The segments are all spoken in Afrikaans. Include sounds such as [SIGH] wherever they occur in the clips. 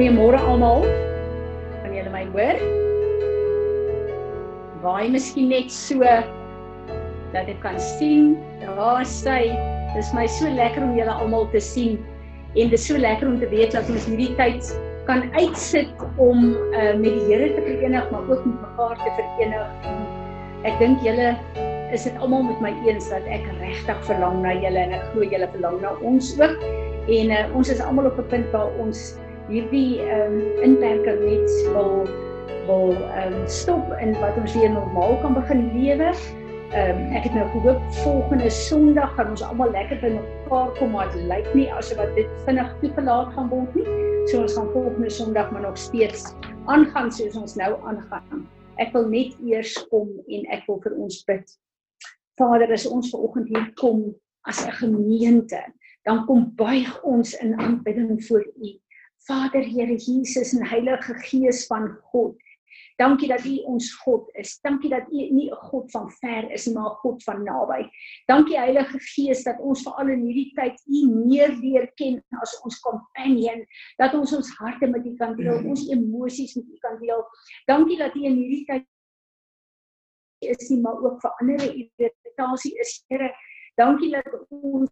Goeiemôre almal. Kan julle my hoor? Waai miskien net so dat ek kan sien. Daar sy. Dis my so lekker om julle almal te sien en dit is so lekker om te weet dat ons hierdie tyd kan uitsit om uh, met die Here te verenig, maar ook met mekaar te verenig. Ek dink julle is dit almal met my eens dat ek regtig verlang na julle en ek glo julle verlang na ons ook. En uh, ons is almal op 'n punt waar ons hierdie ehm um, inperking net wil wil ehm um, stop en wat ons weer normaal kan begin lewe. Ehm um, ek het nou gehoop volgende Sondag gaan ons almal lekker by mekaar kom maar dit lyk nie asof dit vinnig toegelaat gaan word nie. So ons gaan volgende Sondag maar nog steeds aangaan soos ons nou aangaan. Ek wil net eers kom en ek wil vir ons bid. Vader, as ons ver oggend hier kom as 'n gemeente, dan kom buig ons in aanbidding voor U. Vader Here Jesus en Heilige Gees van God. Dankie dat U ons God is. Dankie dat U nie 'n God van ver is nie, maar 'n God van naby. Dankie Heilige Gees dat ons veral in hierdie tyd U meer leer ken as ons companion, dat ons ons harte met U kan deel, ons emosies met U kan deel. Dankie dat U in hierdie tyd is nie maar ook vir ander irritasie is Here. Dankie dat ons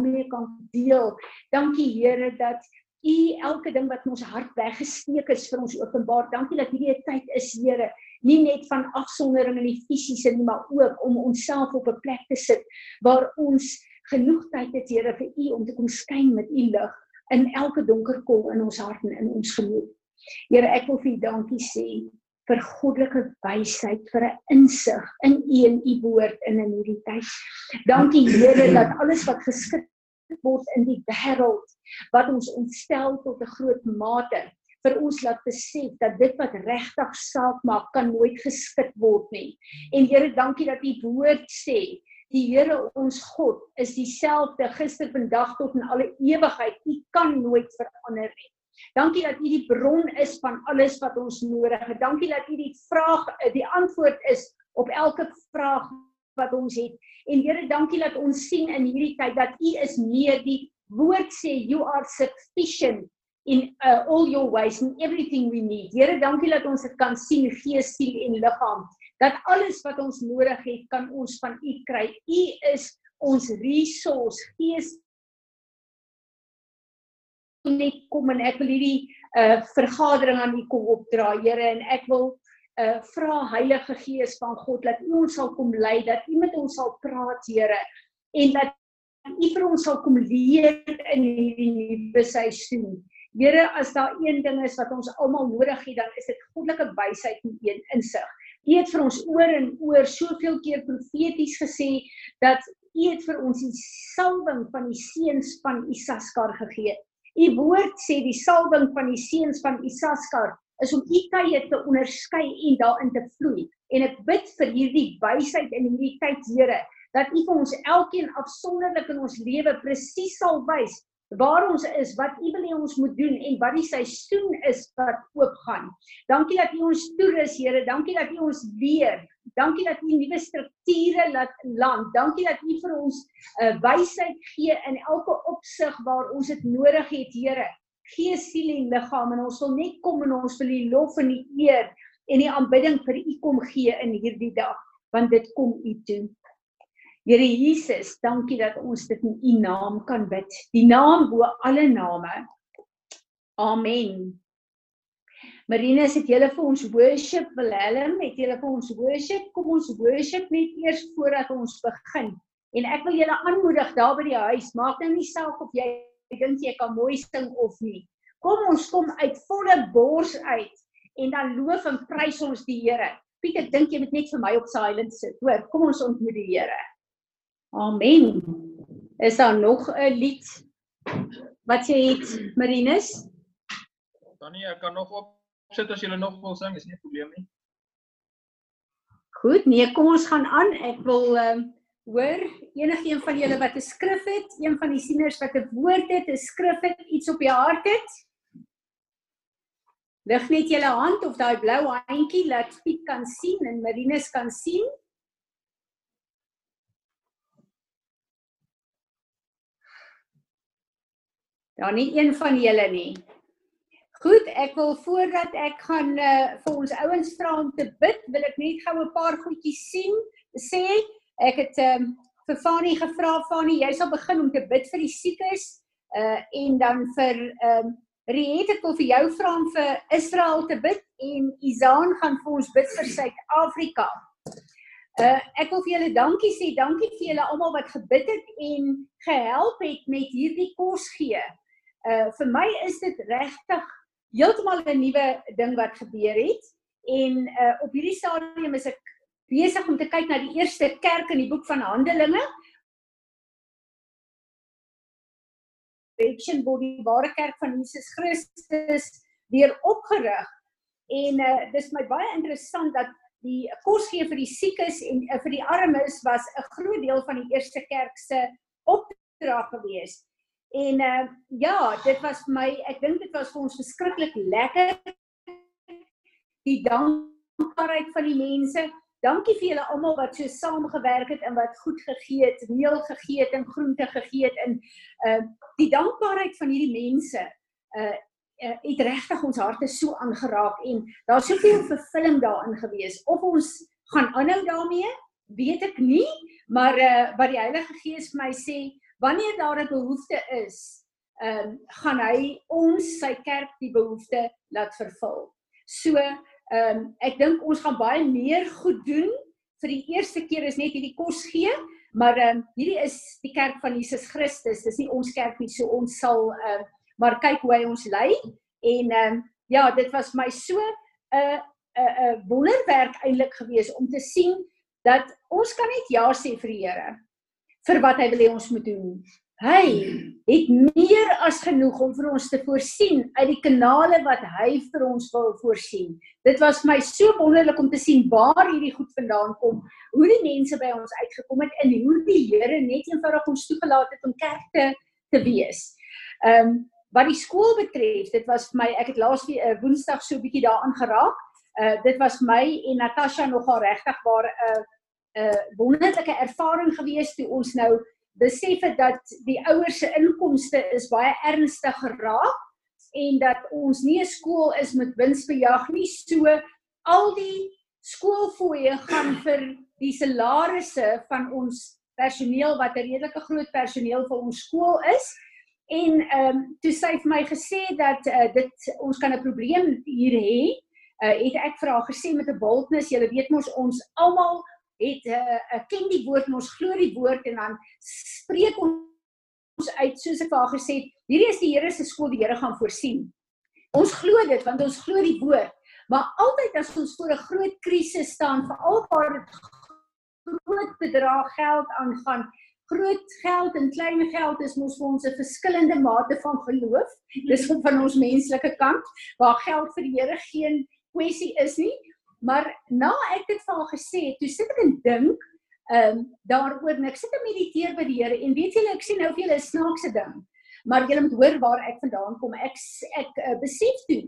mee kan deel. Dankie Here dat U elke ding wat in ons hart weggesteek is vir ons openbaar. Dankie dat hierdie tyd is, Here, nie net van afsondering in die fisiese nie, maar ook om onsself op 'n plek te sit waar ons genoeg tyd het, Here, vir U om te kom skyn met U lig in elke donker kol in ons hart en in ons gemoed. Here, ek wil vir U dankie sê vir goddelike wysheid, vir 'n insig in U en U woord in in hierdie tyd. Dankie Here dat alles wat geskik word in die wêreld wat ons ontstel tot 'n groot mate vir ons laat besef dat dit wat regtig saak maak kan nooit geskit word nie. En Here, dankie dat U woord sê die Here ons God is dieselfde gister, vandag tot in alle ewigheid. U kan nooit verander nie. Dankie dat U die bron is van alles wat ons nodig het. Dankie dat U die vraag die antwoord is op elke vraag wat ons het. En Here, dankie dat ons sien in hierdie tyd dat U is meer die woord sê you are sufficient in uh, all your ways and everything we need. Here, dankie dat ons dit kan sien gees, siel en liggaam. Dat alles wat ons nodig het, kan ons van U kry. U is ons resource, gees net kom en ek wil hierdie uh vergadering aan U kom opdra, Here, en ek wil uh vra Heilige Gees van God dat U ons sal kom lei, dat U met ons sal praat, Here, en dat U vir ons sal kom leer in hierdie nuwe seisoen. Here, as daar een ding is wat ons almal nodig het, dan is dit goddelike wysheid en een insig. U het vir ons oor en oor soveel keer profeties gesê dat U het vir ons die salwing van die seuns van Isaskar gegee. U woord sê die salwing van die seuns van Isaskar is om u tye te onderskei en daarin te vloei. En ek bid vir hierdie wysheid in hierdie tyd, Here, dat u vir ons elkeen afsonderlik in ons lewe presies sal wys waar ons is, wat u wil hê ons moet doen en wat die seisoen is wat oopgaan. Dankie dat u ons toerus, Here. Dankie dat u ons leer. Dankie dat u nuwe strukture laat land. Dankie dat u vir ons 'n uh, wysheid gee in elke opsig waar ons dit nodig het, Here gees, siel en liggaam en ons wil net kom en ons wil die lof en die eer en die aanbidding vir U kom gee in hierdie dag want dit kom U toe. Here Jesus, dankie dat ons dit in U naam kan bid. Die naam bo alle name. Amen. Marina het julle vir ons worship Willem, het julle vir ons worship. Kom ons worship net eers voordat ons begin. En ek wil julle aanmoedig daar by die huis, maak nou nie saak of jy dink jy kan mooi sing of nie. Kom ons kom uit volle bors uit en dan loof en prys ons die Here. Pieter, dink jy moet net vir my op silent sit. Hoor, kom ons ontmoet die Here. Amen. Is daar nog 'n lied wat jy het, Marinus? Tannie, ek kan nog op sit as jy nog wil sing, is nie 'n probleem nie. Goed, nee, kom ons gaan aan. Ek wil ehm um, Hoor, enigiemand van julle wat 'n skrif het, een van die sieners wat 'n woord het, 'n skrif het, iets op die hart het? Lig net julle hand of daai blou handjie laat Piet kan sien en Marinus kan sien. Daar nie een van julle nie. Goed, ek wil voordat ek gaan uh, vir ons ouens vra om te bid, wil ek net gou 'n paar goedjies sien. Sê ek het um, vir Fani gevra, Fani, jy sal begin om te bid vir die siekes uh en dan vir ehm um, Riet ek wil vir jou vra om vir Israel te bid en Izaan gaan vir ons bid vir Suid-Afrika. Uh ek wil vir julle dankie sê, dankie vir julle almal wat gebid het en gehelp het met hierdie kos gee. Uh vir my is dit regtig heeltemal 'n nuwe ding wat gebeur het en uh op hierdie stadium is ek besig om te kyk na die eerste kerk in die boek van Handelinge. Reaction word die ware kerk van Jesus Christus weer opgerig. En uh dis my baie interessant dat die kos gee vir die siekes en uh, vir die armes was 'n groot deel van die eerste kerk se opdrag gewees. En uh ja, dit was my, ek dink dit was vir ons verskriklik lekker. Die dankbaarheid van die mense. Dankie vir julle almal wat so saamgewerk het en wat goed gegee het, meel gegee het en groente gegee het en uh die dankbaarheid van hierdie mense uh uh, het regtig ons harte so aangeraak en daar's soveel vervulling daarin gewees. Of ons gaan aanhou daarmee, weet ek nie, maar uh, wat die Heilige Gees vir my sê, wanneer daar 'n behoefte is, ehm um, gaan hy ons sy kerk die behoefte laat vervul. So, ehm um, ek dink ons gaan baie meer goed doen vir die eerste keer is net hierdie kos gee, maar ehm um, hierdie is die kerk van Jesus Christus. Dis nie ons kerk nie, so ons sal ehm uh, maar kyk hoe hy ons lei en ehm uh, ja, dit was my so 'n uh, 'n uh, 'n uh, wonderwerk eintlik gewees om te sien dat ons kan net ja sê vir die Here vir wat hy wil hê ons moet doen. Hy het meer as genoeg om vir ons te voorsien uit die kanale wat hy vir ons wil voorsien. Dit was my so wonderlik om te sien waar hierdie goed vandaan kom, hoe die mense by ons uitgekom het en hoe die Here net eenvoudig ons toegelaat het om kerk te te wees. Ehm um, wat die skool betref, dit was vir my ek het laas weer uh, Woensdag so 'n bietjie daaraan geraak. Uh dit was my en Natasha nogal regtig waar 'n uh, 'n uh, wonderlike ervaring gewees toe ons nou besef het dat die ouers se inkomste is baie ernstig geraak en dat ons nie 'n skool is met winsbejag nie. So al die skoolfooie gaan vir die salarisse van ons personeel wat 'n redelike groot personeel vir ons skool is. En ehm um, toe sy vir my gesê dat uh, dit ons kan 'n probleem hier hê, uh, het ek vir haar gesê met 'n boldness, julle weet mos ons almal het 'n uh, uh, ken die woord en ons glo die woord en dan spreek ons uit soos ek haar gesê het, hierdie is die Here se skool, die Here gaan voorsien. Ons glo dit want ons glo die woord. Maar altyd as ons voor 'n groot krisis staan, veral waar dit groot bedrag geld aangaan, groot geld en klein geld is mos vir ons 'n verskillende mate van geloof. Dis van ons menslike kant waar geld vir die Here geen kwessie is nie. Maar na ek dit vir haar gesê het, toe sit ek en dink ehm um, daaroor en ek sit en mediteer by die Here en weet julle ek sien nou vir julle 'n snaakse ding. Maar julle moet hoor waar ek vandaan kom. Ek ek uh, besef toe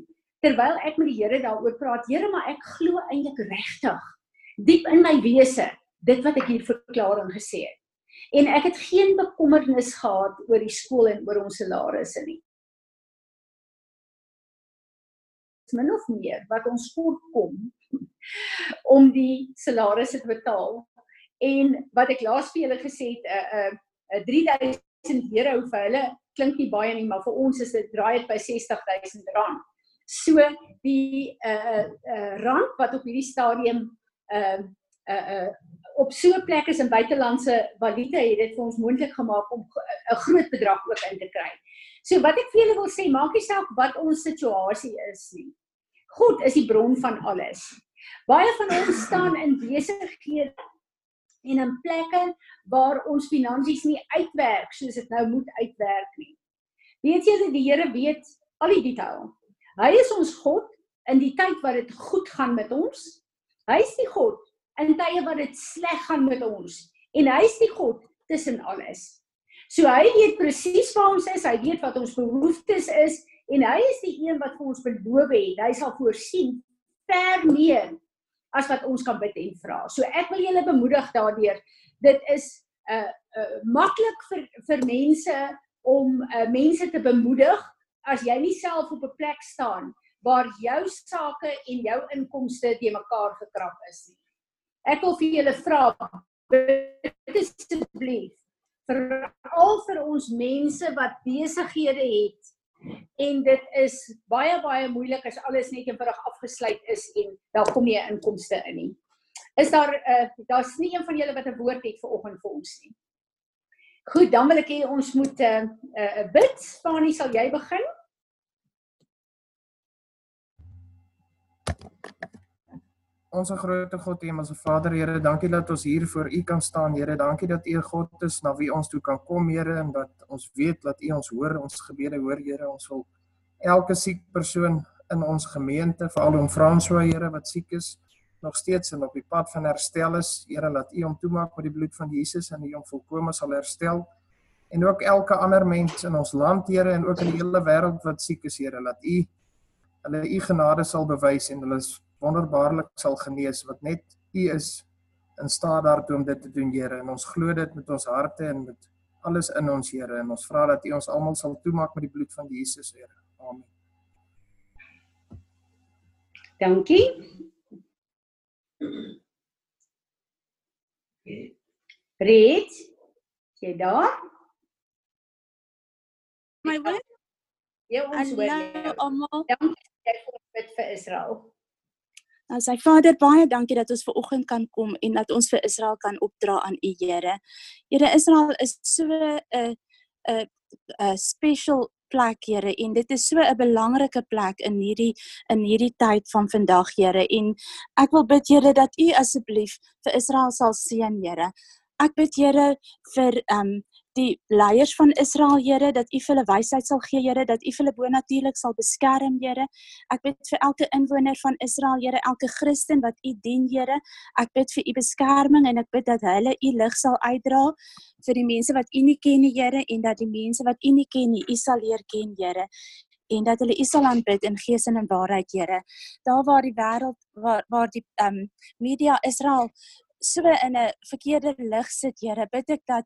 terwyl ek met die Here daaroor praat, Here, maar ek glo eintlik regtig diep in my wese dit wat ek hier verklaar en gesê het. En ek het geen bekommernis gehad oor die skool en oor ons salarisse nie. Min of meer wat ons voorkom [LAUGHS] om die salarisse te betaal. En wat ek laas vir julle gesê het, 'n 'n 'n 3000 euro vir hulle klink nie baie nie, maar vir ons is dit draai dit by 60000 rand. So die uh, uh, rand wat op hierdie stadium uh, uh, uh, op so 'n plek is in buitelandse valuta het dit vir ons moontlik gemaak om 'n groot bedrag ook in te kry. So wat ek vir julle wil sê, maak nie saak wat ons situasie is nie. God is die bron van alles. Baie van ons staan in besighede en in plekke waar ons finansies nie uitwerk soos dit nou moet uitwerk nie. Weet jy dat die Here weet al die detail. Hy is ons God in die tyd wat dit goed gaan met ons. Hy is die God in tye wat dit sleg gaan met ons en hy is die God tussen alles. So hy weet presies waar ons is, hy weet wat ons behoeftes is en hy is die een wat vir ons beloof het hy sal voorsien ver meer as wat ons kan bid en vra. So ek wil julle bemoedig daardeur. Dit is 'n uh, uh, maklik vir vir mense om uh, mense te bemoedig as jy nie self op 'n plek staan waar jou sake en jou inkomste te mekaar gekrap is nie. Ek wil vir julle vra asseblief vir al vir ons mense wat besighede het en dit is baie baie moeilik as alles net eenvoudig afgesluit is en daar kom nie inkomste in nie. Is daar uh, daar's nie een van julle wat 'n woord het vir oggend vir ons nie. Goed, dan wil ek hê ons moet 'n uh, uh, bid. Fani, sal jy begin? Ons grote God, Hemelse Vader, Here, dankie dat ons hier voor U kan staan, Here. Dankie dat U 'n God is na wie ons toe kan kom, Here, en dat ons weet dat U ons hoor, ons gebede hoor, Here. Ons wil elke siek persoon in ons gemeente, veral om François, Here, wat siek is, nog steeds en op die pad van herstel is. Here, laat U hom toemaak met die bloed van Jesus en U hom volkome sal herstel. En ook elke ander mens in ons land, Here, en ook in die hele wêreld wat siek is, Here, laat U hulle U genade sal bewys en hulle wonderbaarlik sal genees wat net U is in staat daartoe om dit te doen, Here. En ons glo dit met ons harte en met alles in ons, Here. En ons vra dat U ons almal sal toemaak met die bloed van Jesus, Here. Amen. Dankie. Red, jy daar? My woord. Ja, ons hoor jou. almal. Dankie vir bid vir Israel. Nou sy Vader, baie dankie dat ons ver oggend kan kom en dat ons vir Israel kan opdra aan U Here. Here Israel is so 'n 'n 'n special plek Here en dit is so 'n belangrike plek in hierdie in hierdie tyd van vandag Here en ek wil bid Here dat U asseblief vir Israel sal seën Here. Ek bid Here vir ehm um, die leiers van Israel Here dat U vir hulle wysheid sal gee Here, dat U vir hulle bonatuurlik sal beskerm Here. Ek bid vir elke inwoner van Israel Here, elke Christen wat U dien Here. Ek bid vir U beskerming en ek bid dat hulle U lig sal uitdra vir die mense wat U nie ken nie Here en dat die mense wat U nie ken nie, U sal leer ken Here en dat hulle U sal aanbid in gees en in waarheid Here. Daar waar die wêreld waar waar die ehm um, media Israel so in 'n verkeerde lig sit, Here, bid ek dat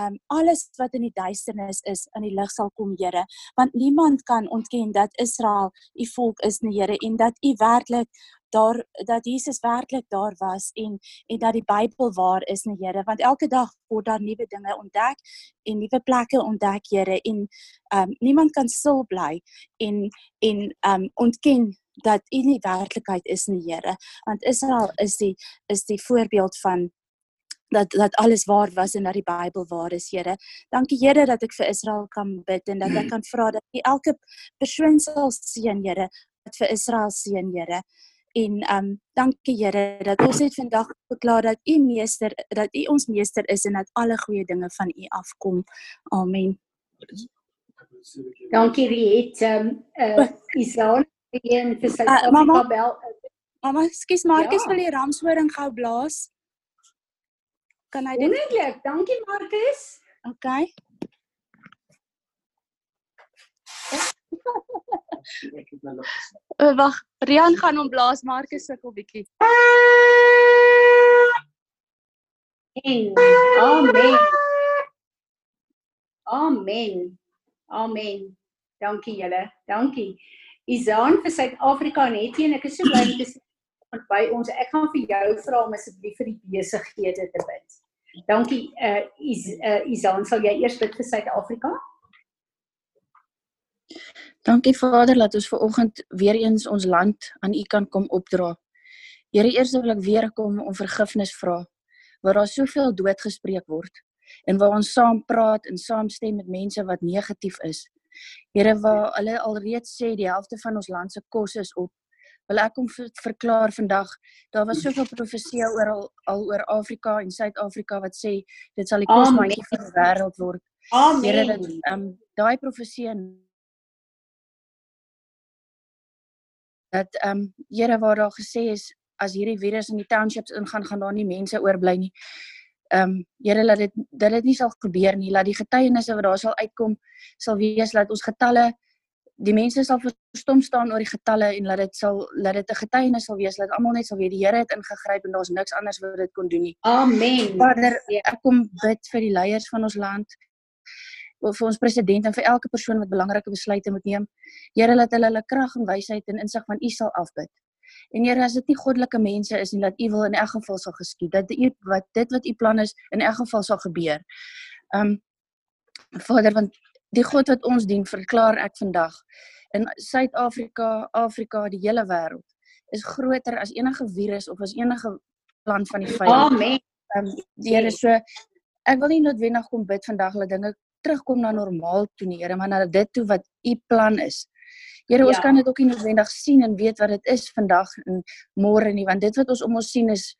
um alles wat in die duisternis is in die lig sal kom, Here, want niemand kan ontken dat Israel u volk is, nie, Here, en dat u werklik daar dat Jesus werklik daar was en en dat die Bybel waar is, nie, Here, want elke dag word daar nuwe dinge ontdek en nuwe plekke ontdek, Here, en um niemand kan stil bly en en um ontken dat U nie werklikheid is nie, Here. Want Israel is die is die voorbeeld van dat dat alles waar was en dat die Bybel waar is, Here. Dankie Here dat ek vir Israel kan bid en dat ek kan vra dat U elke persoon sal seën, Here, wat vir Israel seën, Here. En ehm um, dankie Here dat ons het vandag verklaar dat U meester dat U ons meester is en dat alle goeie dinge van U afkom. Amen. Dankie Riet. Ehm uh, Isaan en vir sy Uh, mamma? bel. Mamma, skus Markus Ja. wil die ramshoring gou blaas. Kan hy dit? Wonderlik. Dankie Markus. Okay. Uh, [LAUGHS] Wag, Rian gaan hom blaas, Markus sukkel bietjie. En amen. Amen. Amen. Dankie julle. Dankie. Isaan vir Suid-Afrika net hier en ek is so bly om te sien by ons. Ek gaan vir jou vra om asseblief vir die besighede te bid. Dankie. Uh, Is, uh Isaan, sal jy eers bid vir Suid-Afrika? Dankie Vader dat ons ver oggend weer eens ons land aan U kan kom opdra. Here, eers wil ek weer kom om vergifnis vra waar daar soveel dood gespreek word en waar ons saam praat en saamstem met mense wat negatief is. Here, waar hulle alreeds sê die helfte van ons land se kos is op. Wil ek kom ver- verklaar vandag, daar was soveel profeseë oor al oor Afrika en Suid-Afrika wat sê dit sal die Amen. kosmandjie van die wêreld word. Here, dat Amen. ehm um, daai profeseë dat ehm um, Here waar daar gesê is as hierdie virus in die townships ingaan gaan daar nie mense oorbly nie. Ehm um, Here laat dit dat dit nie sal gebeur nie. Laat die getuienisse wat daar sal uitkom sal wees dat ons getalle die mense sal verstom staan oor die getalle en laat dit sal laat dit 'n getuienis sal wees dat almal net sal weet die Here het ingegryp en daar's niks anders wat dit kon doen nie. Amen. Vader, ek kom bid vir die leiers van ons land vir ons president en vir elke persoon wat belangrike besluite moet neem. Here laat hulle hulle krag en wysheid en insig van U sal afbid. En Here as dit nie goddelike mense is nie dat U wil in elk geval sal geskied. Dat U wat dit wat U plan is in elk geval sal gebeur. Um Vader want die God wat ons dien verklaar ek vandag in Suid-Afrika, Afrika, die hele wêreld is groter as enige virus of as enige plan van die vyand. Amen. Um, die Here so ek wil nie noodwendig kom bid vandag dat dinge terugkom na normaal toe nie, Here, maar na dit toe wat u plan is. Here, ons Ja. kan dit ook nie noodwendig sien en weet wat dit is vandag en môre nie, want dit wat ons om ons sien is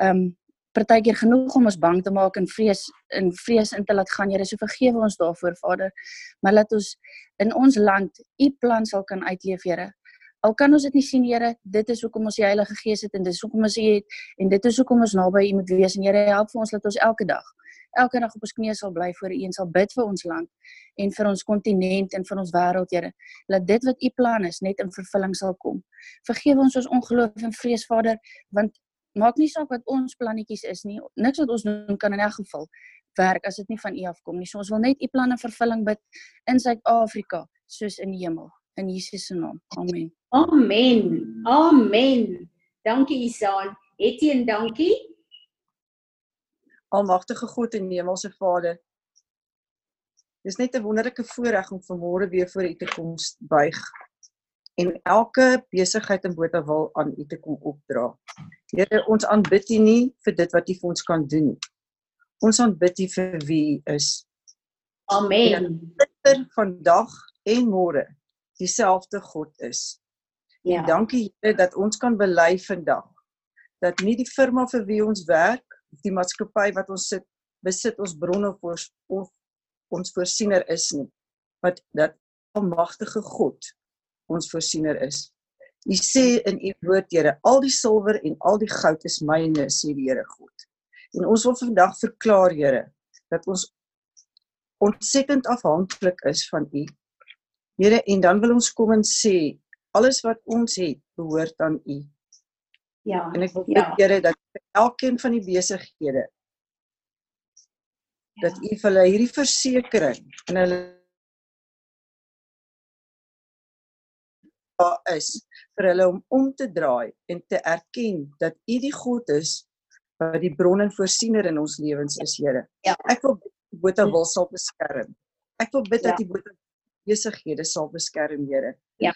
ehm um, partykeer genoeg om ons bang te maak en vrees in vrees in te laat gaan. Here, so vergewe ons daarvoor, Vader. Maar laat ons in ons land u plan sal kan uitleef, Here. Al kan ons dit nie sien, Here, dit is hoekom ons die Heilige Gees het en dis hoekom ons u het en dit is hoekom ons naby u moet wees en Here, help vir ons dat ons elke dag elke dag op ons knieë sal bly voor u en sal bid vir ons land en vir ons kontinent en vir ons wêreld, Here. Laat dit wat u plan is net in vervulling sal kom. Vergewe ons ons ongeloof en vrees, Vader, want maak nie saak wat ons plannetjies is nie. Niks wat ons doen kan in elk geval werk as dit nie van u afkom nie. So ons wil net u planne vervulling bid in Suid-Afrika soos in die hemel. In Jesus se naam. Amen. Amen. Amen. Dankie Isaan. Etienne, dankie. Almagtige God en Hemelse Vader. Dis net 'n wonderlike voorreg om vanmôre weer voor U te kom buig en elke besigheid in Botawil aan U te kom opdra. Here, ons aanbid U nie vir dit wat U vir ons kan doen nie. Ons aanbid U vir wie U is. Amen. Vir vandag en môre dieselfde God is. Ja. En dankie Here dat ons kan bely vandag dat nie die firma vir wie ons werk die maatskappy wat ons sit besit ons bronne ons of ons voorsiener is nie, wat dat almagtige God ons voorsiener is. U sê in u woord Here, al die silwer en al die goud is myne, sê die Here God. En ons wil vandag verklaar Here dat ons ontsettend afhanklik is van u. Here, en dan wil ons kom en sê alles wat ons het behoort aan u. Ja. En ek wil Ja. bid Here dat vir elkeen van die besighede Ja. dat u vir hulle hierdie versekering en hulle daar is vir hulle om om te draai en te erken dat u die God is wat die bron en voorsiener in ons lewens is, Here. Ja. Ek wil bid dat Botawil sal beskerm. Ek wil bid Ja. dat die Botawil besighede sal beskerm, Here. Ja.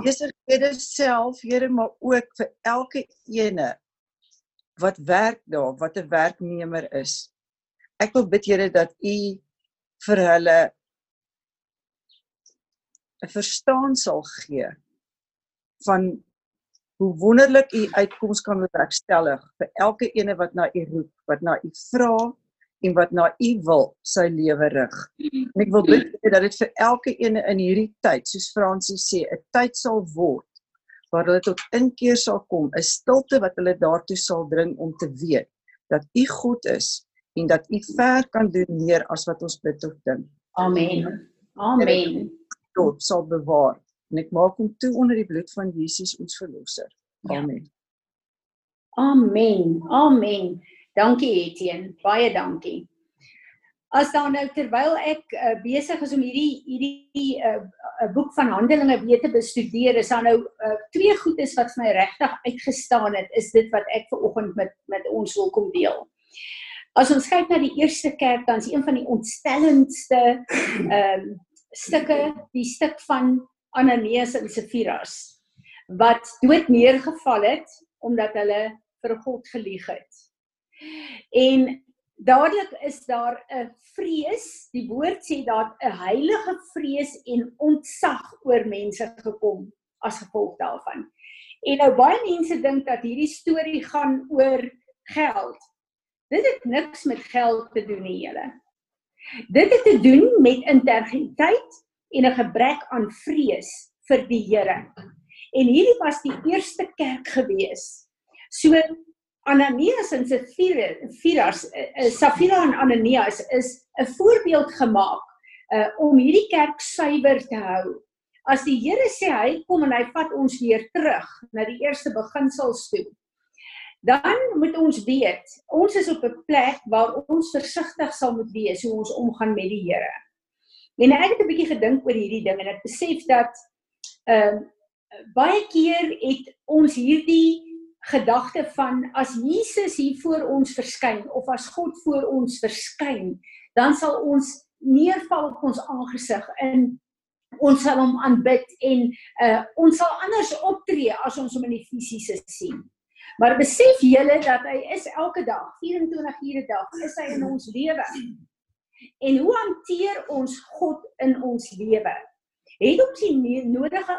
besighede self, Here, maar ook vir elke ene wat werk daar, wat 'n werknemer is. Ek wil bid Here dat U vir hulle 'n verstaan sal gee van hoe wonderlik U uitkoms kan bewerkstellig vir elke ene wat na U roep, wat na U vra en wat na U wil sy lewe rig. En ek wil bid Here, dat dit vir elke ene in hierdie tyd, soos Fransis sê, 'n tyd sal word waar hulle tot inkeer sal kom, 'n stilte wat hulle daartoe sal dring om te weet dat U God is en dat U ver kan doen meer as wat ons bid of dink. Amen. Amen. Tot sal bewaar. En ek maak hom toe onder die bloed van Jesus ons verlosser. Ja. Amen. Amen. Amen. Dankie Etienne. Baie dankie. As dan nou terwyl ek uh, besig is om hierdie hierdie 'n uh, uh, boek van Handelinge te bestudeer, is daar nou uh, twee goedes wat vir my regtig uitgestaan het, is dit wat ek ver oggend met met ons wil kom deel. As ons kyk na die eerste kerk, dan is een van die ontstellendste ehm um, stukke, die stuk van Ananias en Sapfiras wat dood neergeval het omdat hulle vir God gelieg het. En dadelik is daar 'n vrees, die woord sê daar 'n heilige vrees en ontzag oor mense gekom as gevolg daarvan. En nou baie mense dink dat hierdie storie gaan oor geld. Dit het niks met geld te doen nie, julle. Dit het te doen met integriteit en 'n gebrek aan vrees vir die Here. En hierdie was die eerste kerk gewees. So Ananias en Sapfiras, Sapfira en Ananias is 'n voorbeeld gemaak uh om hierdie kerk suiwer te hou. As die Here sê hy kom en hy vat ons weer terug na die eerste beginsels toe. Dan moet ons weet, ons is op 'n plek waar ons versigtig sal moet wees hoe ons omgaan met die Here. En ek het 'n bietjie gedink oor hierdie ding en ek besef dat ehm uh, baie keer het ons hierdie gedagte van as Jesus hier voor ons verskyn of as God voor ons verskyn, dan sal ons neerval op ons aangesig in ons sal hom aanbid en uh, ons sal anders optree as ons hom in die fisiese sien. Maar besef julle dat hy is elke dag, 24 ure 'n dag, is hy in ons lewe. En hoe hanteer ons God in ons lewe? Het ons die nodige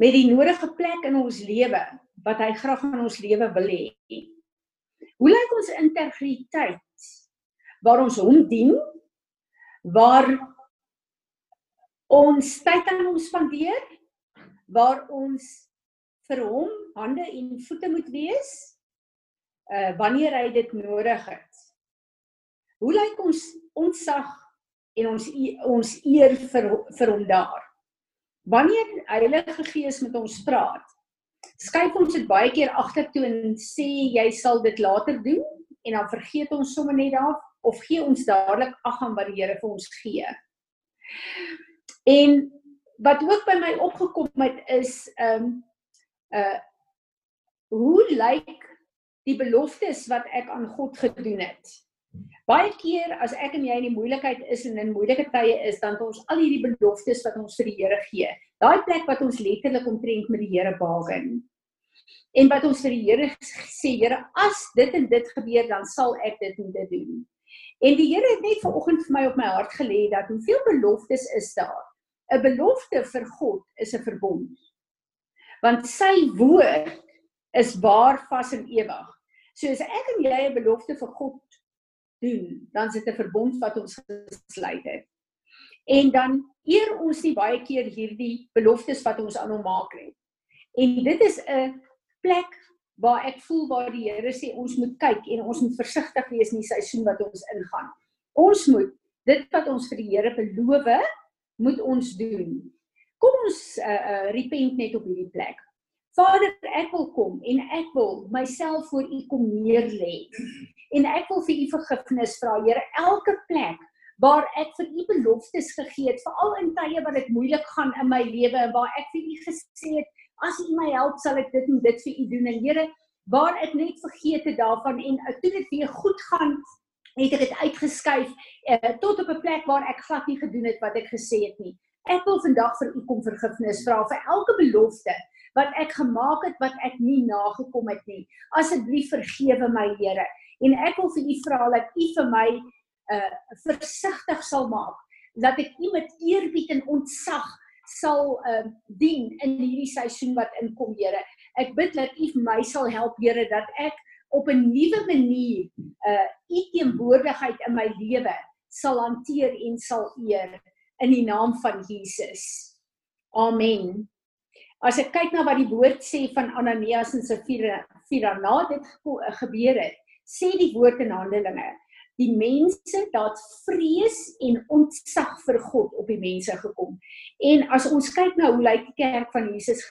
met die nodige plek in ons lewe wat hy graag in ons lewe wil hê. Hoe lyk ons integriteit waar ons hom dien? Waar ons tyd aan hom spandeer? Waar ons vir hom hande en voete moet wees? Uh wanneer hy dit nodig het. Hoe lyk ons ontsag en ons ons eer vir vir hom daar? Wanneer Heilige Gees met ons praat, skuif ons dit baie keer agtertoe en sê jy sal dit later doen en dan vergeet ons sommer net daar of gee ons dadelik ag aan wat die Here vir ons gee. En wat ook by my opgekom het is ehm um, uh hoe lyk die beloftes wat ek aan God gedoen het? Baie keer as ek en jy in die moeilikheid is en in moeilike tye is, dan het ons al hierdie beloftes wat ons vir die Here gee. Daai plek wat ons letterlik omtrent met die Here baken. En wat ons vir die Here sê, Here, as dit en dit gebeur, dan sal ek dit en dit doen. En die Here het net vanoggend vir my op my hart gelê dat hoeveel beloftes is daar? 'n Belofte vir God is 'n verbond. Want sy woord is waar vas en ewig. So as ek en jy 'n belofte vir God doen, dan is dit 'n verbond wat ons gesluit het. En dan eer ons nie baie keer hierdie beloftes wat ons aan hom maak nie. En dit is 'n plek waar ek voel waar die Here sê ons moet kyk en ons moet versigtig wees in die seisoen wat ons ingaan. Ons moet dit wat ons vir die Here beloof, moet ons doen. Kom ons uh, uh repent net op hierdie plek. Vader, ek wil kom en ek wil myself voor U kom neerlê. En ek wil vir U vergifnis vra, Here, elke plek waar ek vir U beloftes gegee het, veral in tye wat dit moeilik gaan in my lewe en waar ek vir U gesê het, as U my help, sal ek dit en dit vir U doen. En Here, waar ek net vergeet het daarvan en toe dit weer goed gaan, het ek dit uitgeskuif uh, tot op 'n plek waar ek glad nie gedoen het wat ek gesê het nie. Ek wil vandag vir U kom vergifnis vra vir elke belofte wat ek gemaak het wat ek nie nagekom het nie. Asseblief vergewe my Here. En ek wil vir U vra dat U vir my uh versigtig sal maak dat ek U met eerbied en ontzag sal uh dien in hierdie seisoen wat inkom Here. Ek bid dat U my sal help Here dat ek op 'n nuwe manier uh U teenwoordigheid in my lewe sal hanteer en sal eer in die naam van Jesus. Amen. As ek kyk na wat die woord sê van Ananias en Safira, Safira na dit gebeur het, sê die woord in Handelinge, die mense dat vrees en ontzag vir God op die mense gekom. En as ons kyk na hoe lyk die kerk van Jesus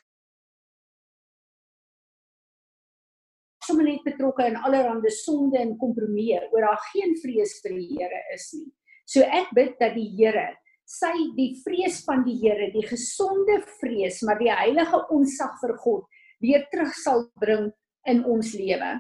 sommer net betrokke in allerlei sonde en kompromieë oor daar geen vrees vir die Here is nie. So ek bid dat die Here sy die vrees van die Here, die gesonde vrees, maar die heilige onsag vir God weer terug sal bring in ons lewe.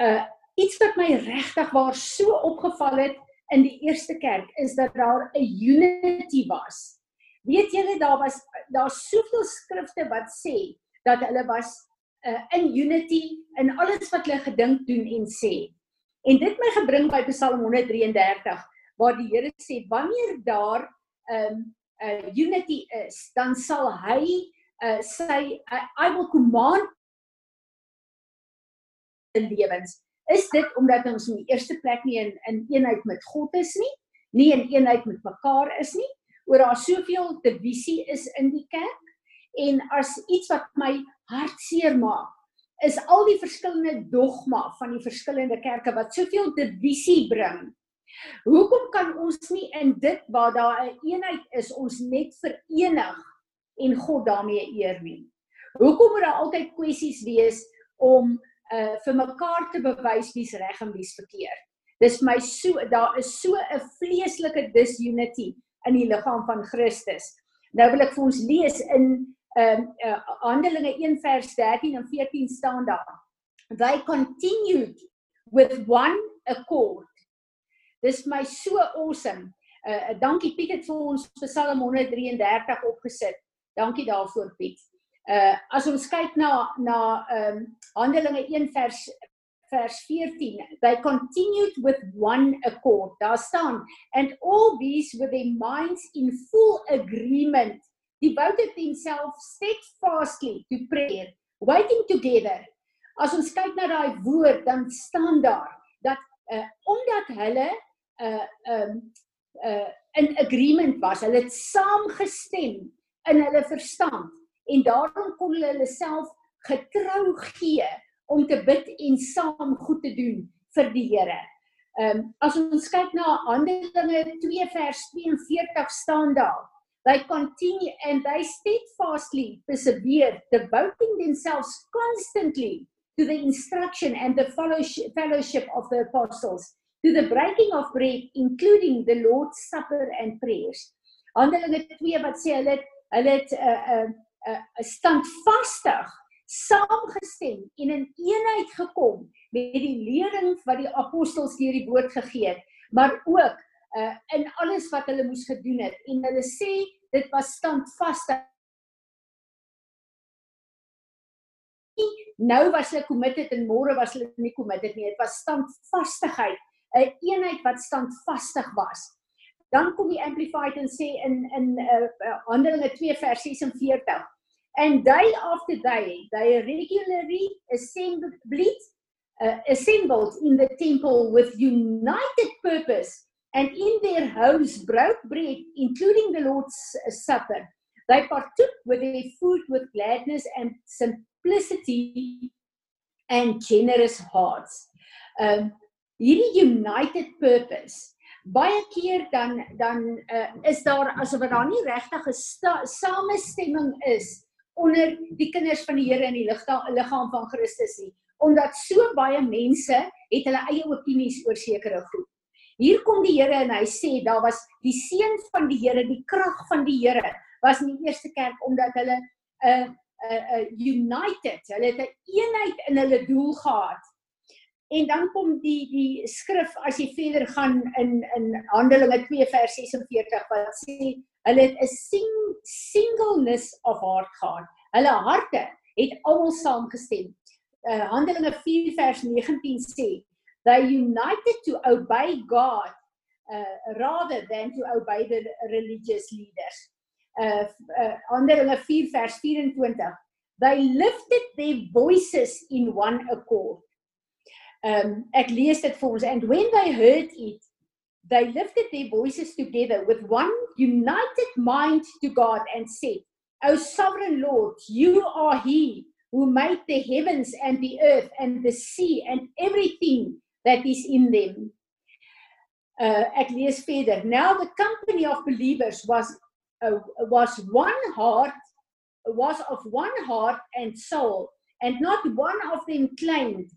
Uh iets wat my regtig waar so opgeval het in die eerste kerk is dat daar 'n unity was. Weet julle daar was daar soveel skrifte wat sê dat hulle was uh, in unity in alles wat hulle gedink doen en sê. En dit my gebring by Psalm 133 waar die Here sê wanneer daar 'n um, 'n uh, unity is, dan sal hy uh, sy uh, I will command in lewens. Is dit omdat ons in die eerste plek nie in in eenheid met God is nie, nie in eenheid met mekaar is nie, oor daar soveel divisie is in die kerk en as iets wat my hartseer maak is al die verskillende dogma van die verskillende kerke wat soveel divisie bring Hoekom kan ons nie in dit waar daar 'n eenheid is ons net verenig en God daarmee eer nie? Hoekom moet daar altyd kwessies wees om uh vir mekaar te bewys wie's reg en wie's verkeerd? Dis my so daar is so 'n vleeslike disunity in die liggaam van Christus. Nou wil ek vir ons lees in ehm um, uh, Handelinge 1 vers 13 en 14 staan daar. They continued with one accord. Dis my so awesome. Uh dankie Piet het vir ons Psalm 133 opgesit. Dankie daarvoor Piet. Uh as ons kyk na na ehm um, Handelinge 1 vers vers 14 they continued with one accord. Daar staan and all these with their minds in full agreement. Devoted themselves steadfastly to prayer waiting together. As ons kyk na daai woord dan staan daar dat uh, omdat hulle uh um uh in agreement was hulle het saamgestem in hulle verstand en daarom kon hulle hulle self getrou gee om te bid en saam goed te doen vir die Here. Ehm um, as ons kyk na Handelinge 2 vers 42 staan daar. They continue and they steadfastly persevere, devoting themselves constantly to the instruction and the fellowship of the apostles, to the breaking of bread, including the Lord's Supper and prayers. Handelinge 2 wat sê hulle hulle het 'n uh, 'n uh, 'n uh, uh, standvastig saamgestem en in eenheid gekom met die lering wat die apostels deur die woord gegee het, maar ook uh, in alles wat hulle moes gedoen het en hulle sê dit was standvastig. Nou was hulle committed en môre was hulle nie committed nie. Dit was standvastigheid, 'n eenheid wat standvastig was. Dan kom die amplified en sê in in uh, Handelinge 2 vers 46 And day after day, they regularly assembled, uh, assembled in the temple with united purpose and in their homes broke bread, including the Lord's Supper. They partook with their food with gladness and simplicity and generous hearts. Um, hierdie united purpose baie keer dan dan uh, is daar asof daar nie regtig 'n samestemming is onder die kinders van die Here in die liggaam van Christus nie omdat so baie mense het hulle eie opinies oor sekere goed. Hier kom die Here en hy sê daar was die seën van die Here, die krag van die Here was in die eerste kerk omdat hulle 'n uh, 'n uh, uh, united, hulle het 'n eenheid in hulle doel gehad. En dan kom die die skrif as jy verder gaan in in Handelinge 2 vers 46 wat sê Hulle het 'n sing, singleness of heart gehad. Hulle harte het almal saamgestem. Uh, Handelinge 4 vers 19 sê, "They united to obey God uh, rather than to obey the religious leaders." Uh, uh Handelinge 4 vers 24, "They lifted their voices in one accord." Um ek lees dit and when they heard it they lifted their voices together with one united mind to God and said, O sovereign Lord, you are He who made the heavens and the earth and the sea and everything that is in them. Uh, lees verder. Now the company of believers was uh, was one heart was of one heart and soul and not one of them claimed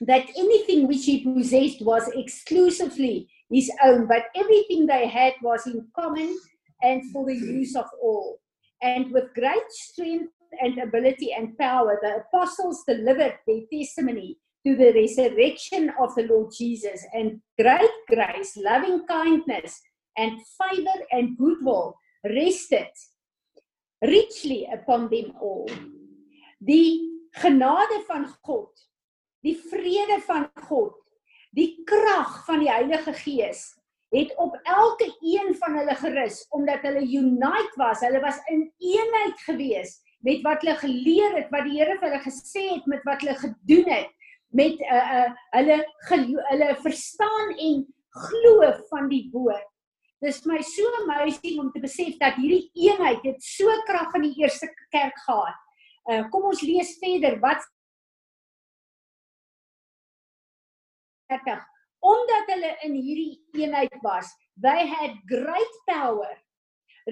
that anything which he possessed was exclusively his own, but everything they had was in common and for the use of all. And with great strength and ability and power, the apostles delivered their testimony to the resurrection of the Lord Jesus, and great grace, loving kindness, and favor and goodwill rested richly upon them all. Die genade van God, die vrede van God Die krag van die Heilige Gees het op elke een van hulle gerus omdat hulle unite was. Hulle was in eenheid gewees met wat hulle geleer het, wat die Here vir hulle gesê het, met wat hulle gedoen het, met uh uh hulle hulle verstaan en glo van die woord. Dis my so amazing om te besef dat hierdie eenheid het so krag in die eerste kerk gehad. Uh kom ons lees verder wat 30 omdat hulle in hierdie eenheid was they had great power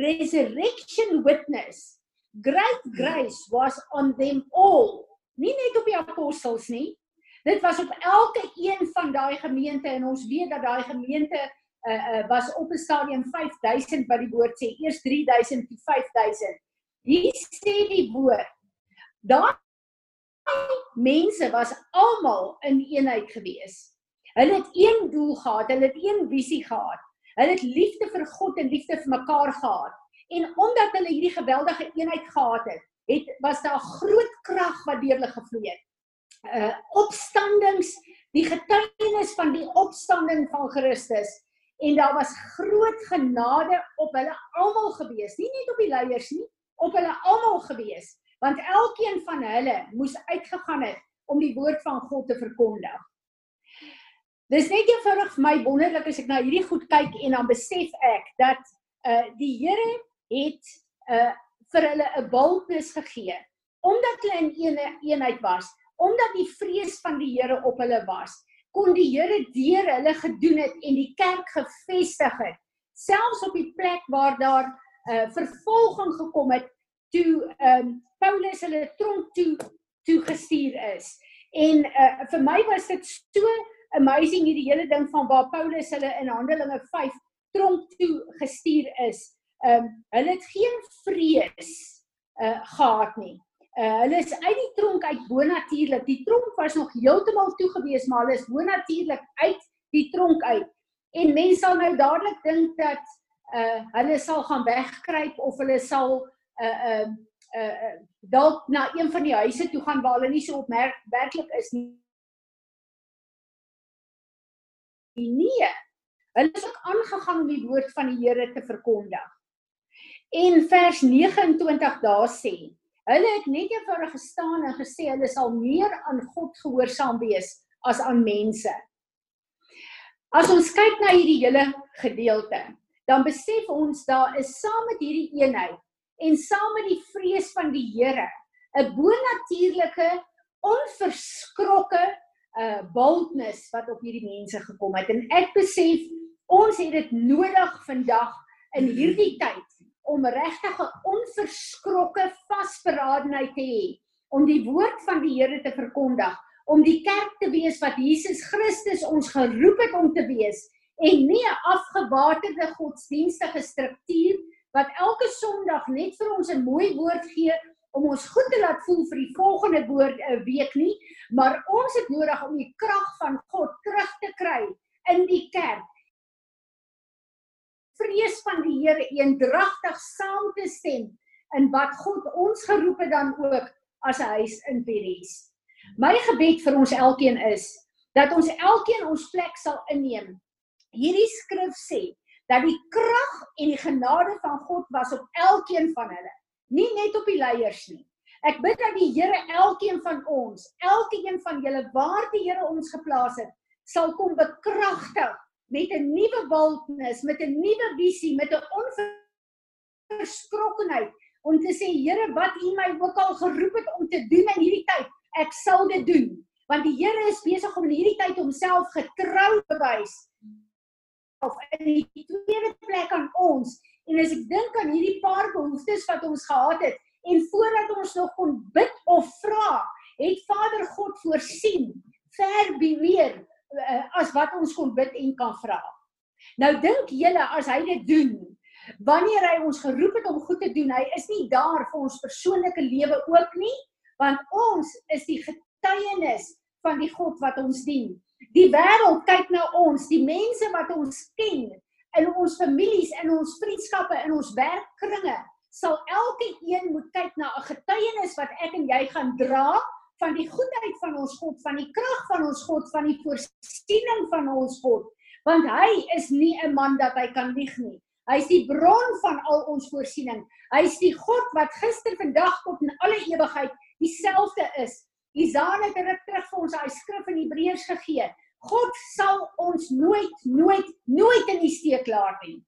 resurrection witness great grace was on them all nie net op die apostels nie Dit was op elke een van daai gemeente en ons weet dat daai gemeente uh, uh, was op 'n stadium 5000 wat die woord sê, eers 3000 tot 5000. Hier sê die woord. Daai mense was almal in eenheid gewees. Hulle het een doel gehad, hulle het een visie gehad. Hulle het liefde vir God en liefde vir mekaar gehad. En omdat hulle hierdie geweldige eenheid gehad het, het was daar groot krag wat deur hulle gevloei het. Uh opstandings, die getuienis van die opstanding van Christus en daar was groot genade op hulle almal gewees, nie net op die leiers nie, op hulle almal gewees, want elkeen van hulle moes uitgegaan het om die woord van God te verkondig. Dis net eenvoudig vir my wonderlik as ek na hierdie goed kyk en dan besef ek dat uh die Here het uh vir hulle 'n boldness gegee omdat hulle in een eenheid was, omdat die vrees van die Here op hulle was, kon die Here deur hulle gedoen het en die kerk gevestig het, selfs op die plek waar daar uh vervolging gekom het toe ehm um, Paulus hulle tronk toe toe gestuur is. En uh vir my was dit so amazing hierdie hele ding van waar Paulus hulle in Handelinge 5 tronk toe gestuur is. Ehm um, hulle het geen vrees uh gehad nie. Uh hulle is uit die tronk uit bonatuurlik. Die tronk was nog heeltemal toe gewees, maar hulle is bonatuurlik uit die tronk uit. En mense sal nou dadelik dink dat uh hulle sal gaan wegkruip of hulle sal uh uh uh dalk na een van die huise toe gaan waar hulle nie so opmerk werklik is nie. Nee. Hulle is ook aangegaan om die woord van die Here te verkondig. En vers 29 daar sê, hulle het net eenvoudig gestaan en gesê hulle sal meer aan God gehoorsaam wees as aan mense. As ons kyk na hierdie hele gedeelte, dan besef ons daar is saam met hierdie eenheid en saam met die vrees van die Here 'n bonatuurlike onverskrokke uh boldness wat op hierdie mense gekom het. En ek besef ons het dit nodig vandag in hierdie tyd om regtig 'n onverskrokke vasberadenheid te hê om die woord van die Here te verkondig om die kerk te wees wat Jesus Christus ons geroep het om te wees en nie 'n afgewaterde godsdienstige struktuur wat elke Sondag net vir ons 'n mooi woord gee om ons goed te laat voel vir die volgende woord 'n uh, week nie, maar ons het nodig om die krag van God terug te kry in die kerk. Vrees van die Here eendragtig saam te stem in wat God ons geroep het dan ook as 'n huis in Paris. My gebed vir ons elkeen is dat ons elkeen ons plek sal inneem. Hierdie skrif sê dat die krag en die genade van God was op elkeen van hulle nie net op die leiers nie. Ek bid dat die Here elkeen van ons, elkeen van julle waar die Here ons geplaas het, sal kom bekragtig met 'n nuwe boldness, met 'n nuwe visie, met 'n onverskrokkenheid om te sê Here, wat U my ook al geroep het om te doen in hierdie tyd, ek sal dit doen. Want die Here is besig om in hierdie tyd homself getrou te wys. Of in die tweede plek aan ons En as ek dink aan hierdie paar behoeftes wat ons gehad het en voordat ons nog kon bid of vra, het Vader God voorsien ver meer uh, as wat ons kon bid en kan vra. Nou dink julle as hy dit doen, wanneer hy ons geroep het om goed te doen, hy is nie daar vir ons persoonlike lewe ook nie, want ons is die getuienis van die God wat ons dien. Die wêreld kyk na ons, die mense wat ons ken, in ons families, in ons vriendskappe, in ons werkkringe, sal elke een moet kyk na 'n getuienis wat ek en jy gaan dra van die goedheid van ons God, van die krag van ons God, van die voorsiening van ons God, want hy is nie 'n man dat hy kan lieg nie. Hy is die bron van al ons voorsiening. Hy is die God wat gister, vandag tot in alle ewigheid dieselfde is. Isaiah het dit terug vir ons daai skrif in Hebreërs gegee. God sal ons nooit nooit nooit in die steek laat nie.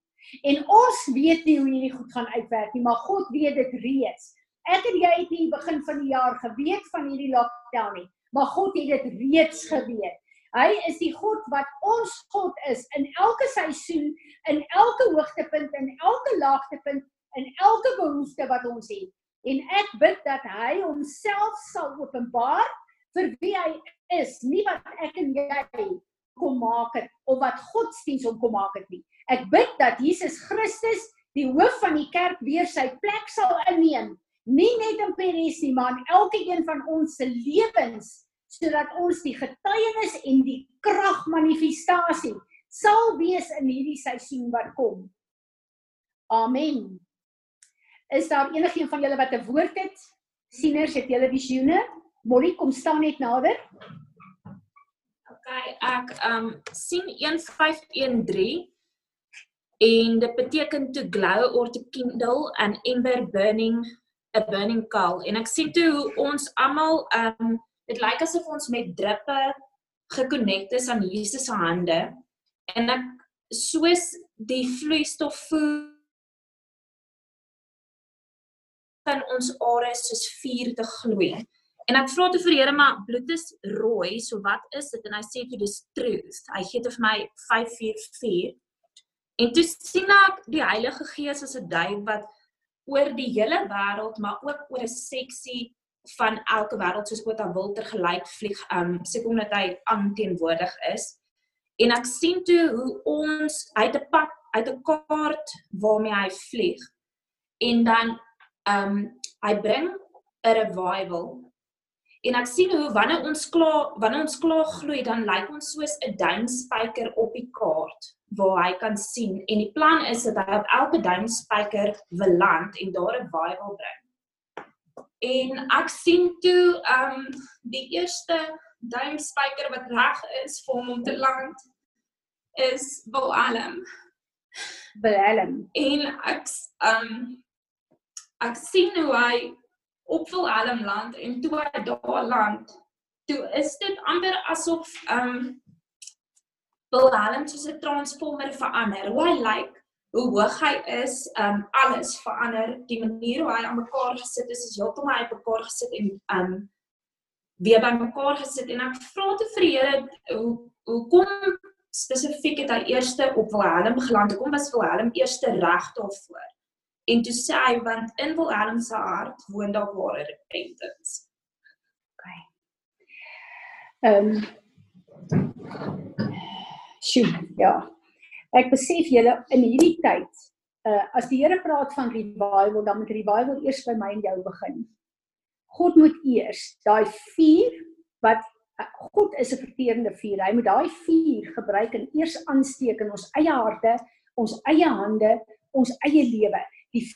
En ons weet nie hoe hierdie goed gaan uitwerk nie, maar God weet dit reeds. Ek en jy het nie begin van die jaar geweet van hierdie lockdown nie, maar God het dit reeds geweet. Hy is die God wat ons God is in elke seisoen, in elke hoogtepunt, in elke laagtepunt, in elke behoefte wat ons het. En ek bid dat hy homself sal openbaar vir wie hy is, nie wat ek en jy kom maak het of wat godsdiens hom kom maak het nie. Ek bid dat Jesus Christus, die hoof van die kerk weer sy plek sal inneem, nie net in Peres nie, maar in elke een van ons se lewens sodat ons die getuienis en die krag manifestasie sal wees in hierdie seisoen wat kom. Amen. Is daar enigiemand van julle wat 'n woord het? Sieners, het julle visioene? Molly, kom staan net nader. Okay, ek um sien 1513 en dit beteken to glow or to kindle an ember burning a burning coal en ek sien toe hoe ons almal um dit lyk asof ons met druppe gekonnekte is aan Jesus se hande en ek soos die vloeistof voel kan ons are soos vuur te gloei. En ek vra toe vir Here maar bloed is rooi, so wat is dit? En hy sê toe dis truth. Hy gee dit vir my 544. En toe sien ek die Heilige Gees as 'n duif wat oor die hele wêreld, maar ook oor 'n seksie van elke wêreld soos wat hy wil ter gelyk vlieg, um seker omdat hy aanteenwoordig is. En ek sien toe hoe ons uit 'n pad, uit 'n kaart waarmee hy vlieg. En dan um hy bring 'n revival. En ek sien hoe wanneer ons klaar wanneer ons klaar gloei dan lyk ons soos 'n duimspyker op die kaart waar hy kan sien en die plan is dat hy op elke duimspyker wil land en daar 'n revival bring. En ek sien toe um die eerste duimspyker wat reg is vir hom om te land is Willem. Willem. En ek um ek sien hoe hy op Willem land en toe hy daar land, toe is dit amper asof ehm um, Willem soos 'n transformer verander. Hoe hy lyk, like, hoe hoog hy is, um, alles verander. Die manier hoe hy aan mekaar gesit is, is heeltemal uit mekaar gesit en um, weer by mekaar gesit en ek vra te vir die Here hoe hoe kom spesifiek het hy eerste op Willem geland? Hoekom was Willem eerste reg daarvoor? En toe sê hy want in Willem se hart woon daar ware repentance. OK. Ehm um, Sjoe, ja. Ek besef julle in hierdie tyd, uh as die Here praat van revival, dan moet revival eers by my en jou begin. God moet eers daai vuur wat uh, God is 'n verterende vuur. Hy moet daai vuur gebruik en eers aansteek in ons eie harte, ons eie hande, ons eie lewe die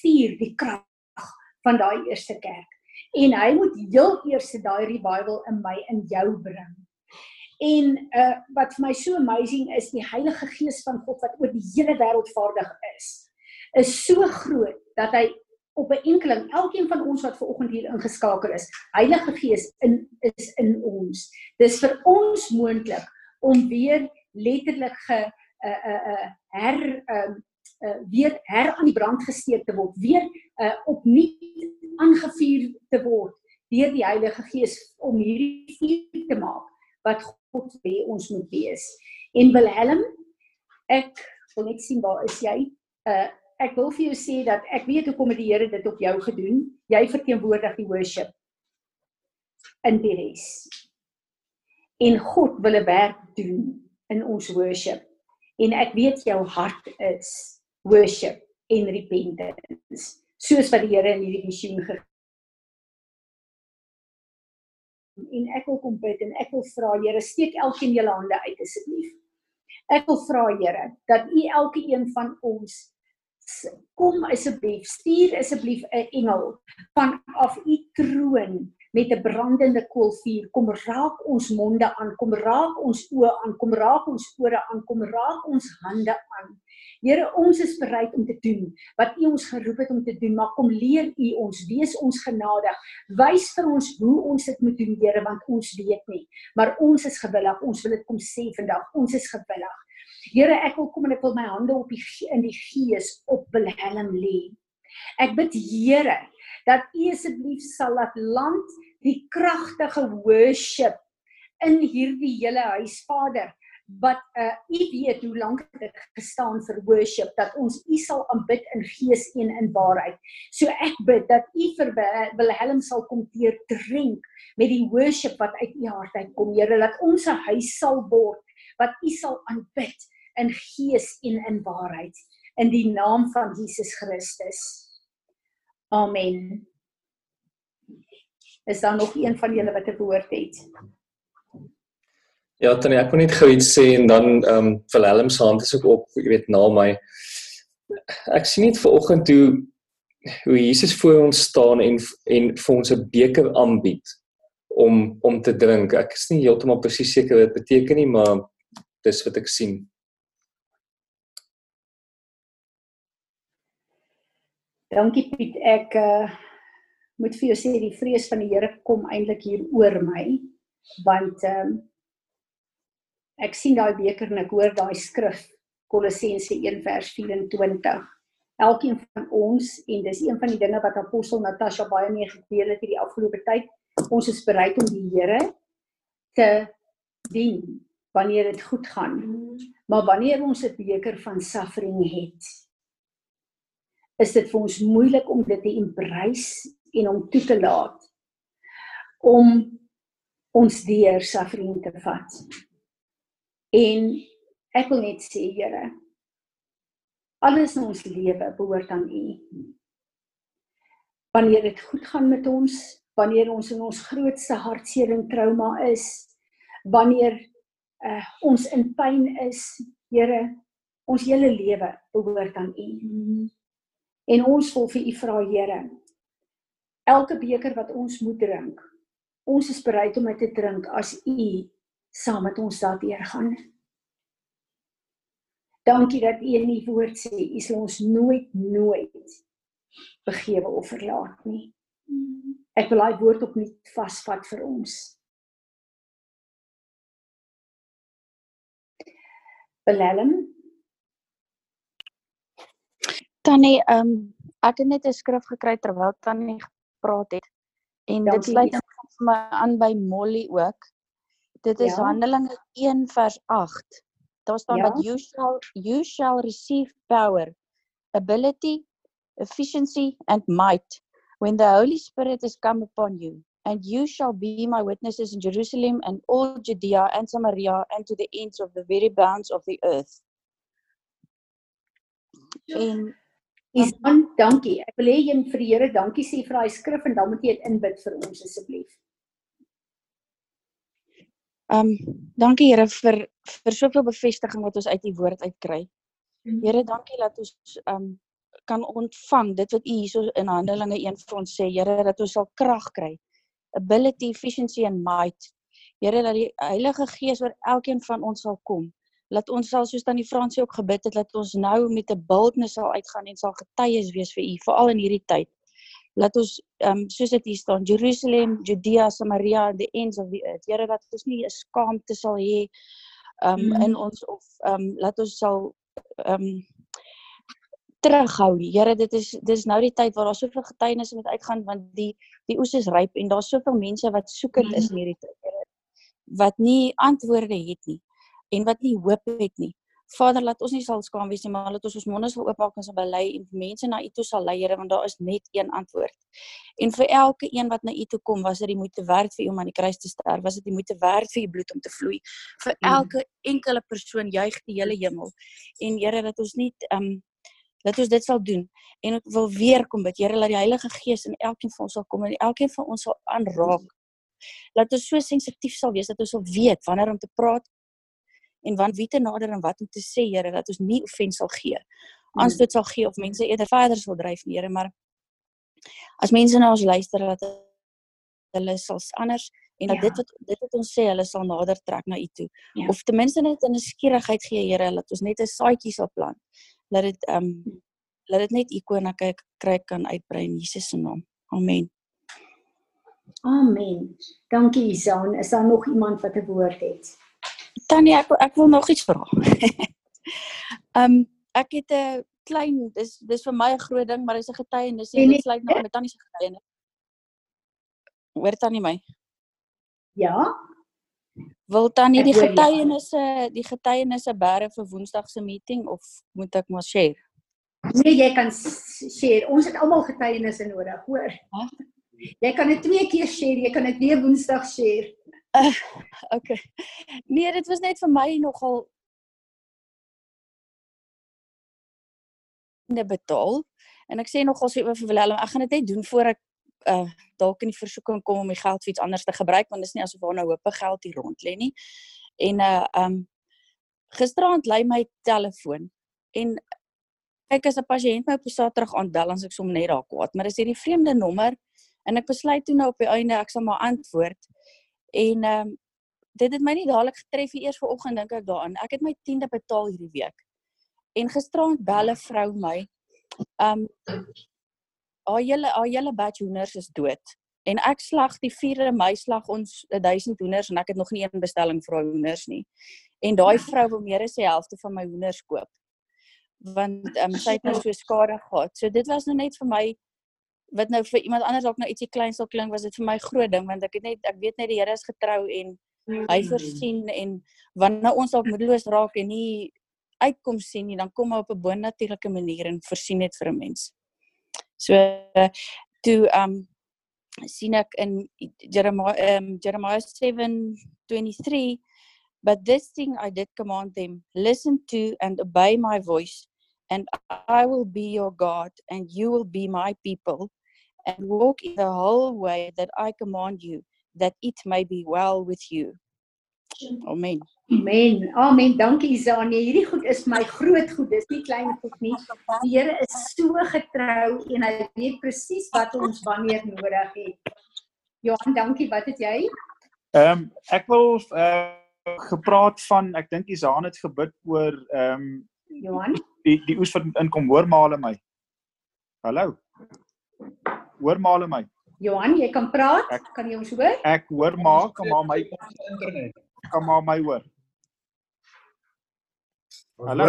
vuur, die krag van daai eerste kerk. En hy moet heel eers daai revival in my in jou bring. En uh wat vir my so amazing is, die Heilige Gees van God wat oor die hele wêreld vaardig is, is so groot dat hy op 'n enkeling, elkeen van ons wat ver oggend hier ingeskakel is, Heilige Gees in is in ons. Dis vir ons moontlik om weer letterlik ge uh uh, uh her um uh, weer her aan die brand gesteek te word, weer uh, opnuut aangevuur te word deur die Heilige Gees om hierdie vuur te maak wat God wil ons moet wees. En Wilhelm, ek wil net sien waar is jy? Uh ek wil vir jou sê dat ek weet hoe kom die Here dit op jou gedoen. Jy verteenwoordig die worship in Peres. En God wil 'n werk doen in ons worship. En ek weet jou hart is worship en repentance soos wat die Here in hierdie visioen gegee en ek wil kom bid en ek wil vra Here steek elkeen julle hande uit asseblief. Ek wil vra Here dat U elke een van ons kom asseblief stuur asseblief 'n engel van af U troon met 'n brandende koolvuur kom raak ons monde aan kom raak ons oë aan kom raak ons ore aan kom raak ons hande aan Here, ons is bereid om te doen wat U ons geroep het om te doen, maar kom leer U ons, wees ons genadig. Wys vir ons hoe ons dit moet doen, Here, want ons weet nie, maar ons is gewillig. Ons wil dit kom sê vandag. Ons is gewillig. Here, ek wil kom en ek wil my hande op die in die gees op Wilhelm lê. Ek bid Here dat U asseblief sal laat land die kragtige worship in hierdie hele huis, Vader wat uh u weet hoe lank ek gestaan vir worship dat ons u sal aanbid in gees en in waarheid. So ek bid dat u vir Wil- Wilhelm sal kom teer drink met die worship wat uit u hart uitkom. Here, dat ons 'n huis sal word wat u sal aanbid in gees en in waarheid in die naam van Jesus Christus. Amen. Is daar nog een van julle wat 'n woord het? Ja, Tannie, ek wil net gou iets sê en dan ehm um, Wilhelm se hand is ook op, jy weet, na my. Ek sien net ver oggend hoe hoe Jesus voor ons staan en en vir ons 'n beker aanbied om om te drink. Ek is nie heeltemal presies seker wat dit beteken nie, maar dis wat ek sien. Dankie Piet. Ek uh moet vir jou sê die vrees van die Here kom eintlik hier oor my want ehm um, ek sien daai beker en ek hoor daai skrif Kolossense 1 vers 24. Elkeen van ons en dis een van die dinge wat apostel Natasha baie mee gedeel het hierdie afgelope tyd. Ons is bereid om die Here te dien wanneer dit goed gaan. Maar wanneer ons 'n beker van suffering het, is dit vir ons moeilik om dit te embrace en om toe te laat om ons deur suffering te vat. En ek wil net sê, Here, alles in ons lewe behoort aan U. Wanneer dit goed gaan met ons, wanneer ons in ons grootste hartseer en trauma is, wanneer uh, ons in pyn is, Here, ons hele lewe behoort aan U. En ons wil vir U vra, Here, elke beker wat ons moet drink, ons is bereid om dit te drink as U saam met ons daardeur gaan. Dankie dat U in U woord sê, U sal ons nooit nooit begewe of verlaat nie. Ek wil daai woord opnuut vasvat vir ons. Belelm, Tannie, ehm um, ek het net 'n skrif gekry terwyl Tannie gepraat het. En dit Dankie, sluit Lisa. vir my aan by Molly ook. Dit is Ja. Handelinge 1 vers 8. Daar staan Ja. dat you shall you shall receive power, ability, efficiency and might when the Holy Spirit is come upon you. And you shall be my witnesses in Jerusalem and all Judea and Samaria and to the ends of the very bounds of the earth. En Isan, dankie. Ek wil hê jy moet vir die Here dankie sê vir daai skrif en dan moet jy dit inbid vir ons asseblief. Ehm um, dankie Here vir vir soveel bevestiging wat ons uit u woord uit kry. Here, dankie dat ons ehm um, kan ontvang dit wat u hierso in Handelinge 1 vir ons sê, Here, dat ons sal krag kry. Ability, efficiency and might. Here, dat die Heilige Gees oor elkeen van ons sal kom. Laat ons sal soos tannie Fransie ook gebid het, dat ons nou met 'n boldness sal uitgaan en sal getuies wees vir u, veral in hierdie tyd. Laat ons ehm um, soos dit hier staan, Jerusalem, Judea, Samaria and the ends of the earth. Here, dat ons nie 'n skaamte sal hê ehm um, Mm. in ons of ehm um, laat ons sal ehm um, terughou. Here, dit is dis nou die tyd waar daar soveel getuienisse moet uitgaan want die die oes is ryp en daar's soveel mense wat soekend is in hierdie tyd. Here, wat nie antwoorde het nie en wat nie hoop het nie. Vader, laat ons nie sal skaam wees nie, maar laat ons ons monde sal oopmaak en sal bely en mense na U toe sal lei, Here, want daar is net een antwoord. En vir elke een wat na U toe kom, was dit die moeite werd vir U om aan die kruis te sterf, was dit die moeite werd vir U bloed om te vloei. Vir Mm. elke enkele persoon juig die hele hemel. En Here, dat ons nie ehm um, dat ons dit sal doen en ek wil weer kom bid Here dat die Heilige Gees in elkeen van ons sal kom en elkeen van ons sal aanraak. Laat ons so sensitief sal wees dat ons sal weet wanneer om te praat en want wie te nader en wat om te sê Here dat ons nie offens sal gee. Aanstoot sal gee of mense eerder verder sal dryf Here maar as mense na ons luister dat hulle sal anders en dat Ja. dit wat dit wat ons sê hulle sal nader trek na U toe. Ja. Of ten minste net 'n skierigheid gee Here dat ons net 'n saadjie sal plant. Laat dit ehm um, laat dit net U koninkryk kry kan uitbrei in Jesus se naam. Amen. Amen. Dankie Isan. Is daar nog iemand wat 'n woord het? Tannie, ek ek wil nog iets vra. [LAUGHS] Ehm um, ek het 'n klein dis dis vir my 'n groot ding, maar dis 'n getuienis Nee, en nee, dit sluit nou met Tannie se getuienis. Hoor Tannie my? Ja? Wil tannie die getuienisse die getuienisse bære vir Woensdag se meeting of moet ek maar share? Nee, jy kan share. Ons het almal getuienisse nodig, hoor. Huh? Jy kan dit twee keer share, jy kan dit weer Woensdag share. [LAUGHS] Okay. Nee, dit was net vir my nogal ne betaal en ek sê nogal so vir Willem, ek gaan dit net doen voor ek uh dalk in die versoeking kom om die geld vir iets anders te gebruik want dit is nie asof daar nou hoop geld hier rond lê nie. En uh um gisteraand lei my telefoon en kyk as 'n pasiënt my op Saterdag aandel dan ek som net daar kwaad, maar dis hierdie vreemde nommer en ek besluit toe nou op die einde ek sal maar antwoord. En ehm um, dit het my nie dadelik getref nie. Eers vanoggend dink ek daaraan. Ek het my 10de betaal hierdie week. En gisteraand bel 'n vrou my. Ehm um, haar hele haar hele batch hoenders is dood. En ek slag die 4de Mei slag ons 1000 hoenders en ek het nog nie een bestelling vir haar hoenders nie. En daai vrou wil meer as die helfte van my hoenders koop. Want ehm um, sy het nou so skade gehad. So dit was nou net vir my wat nou vir iemand anders dalk nou ietsie kleins sal klink, was dit vir my groot ding want ek het net ek weet net die Here is getrou en hy voorsien en wanneer ons dalk moedeloos raak en nie uitkoms sien nie, dan kom hy op 'n bonatuurlike manier en voorsien dit vir 'n mens. So toe um sien ek in Jeremiah um, Jeremiah 7:23 But this thing I did command them listen to and obey my voice and I will be your God and you will be my people and walk in the whole way that I command you that it may be well with you. Amen. Amen. Amen. Dankie Isanie. Hierdie goed is my groot goed. Dis nie klein goed nie. Die Here is so getrou en hy weet presies wat ons wanneer nodig het. Johan, dankie. Wat het jy? Ehm um, ek wil uh gepraat van ek dink Isaan het gebid oor ehm um, Johan? die die oes wat inkom hoor male my. Hallo. Hoor male my. Johan, jy kan praat. Ek- Kan jy ons hoor? Ek hoor maar kan maar my internet. kan maar my hoor. Hallo.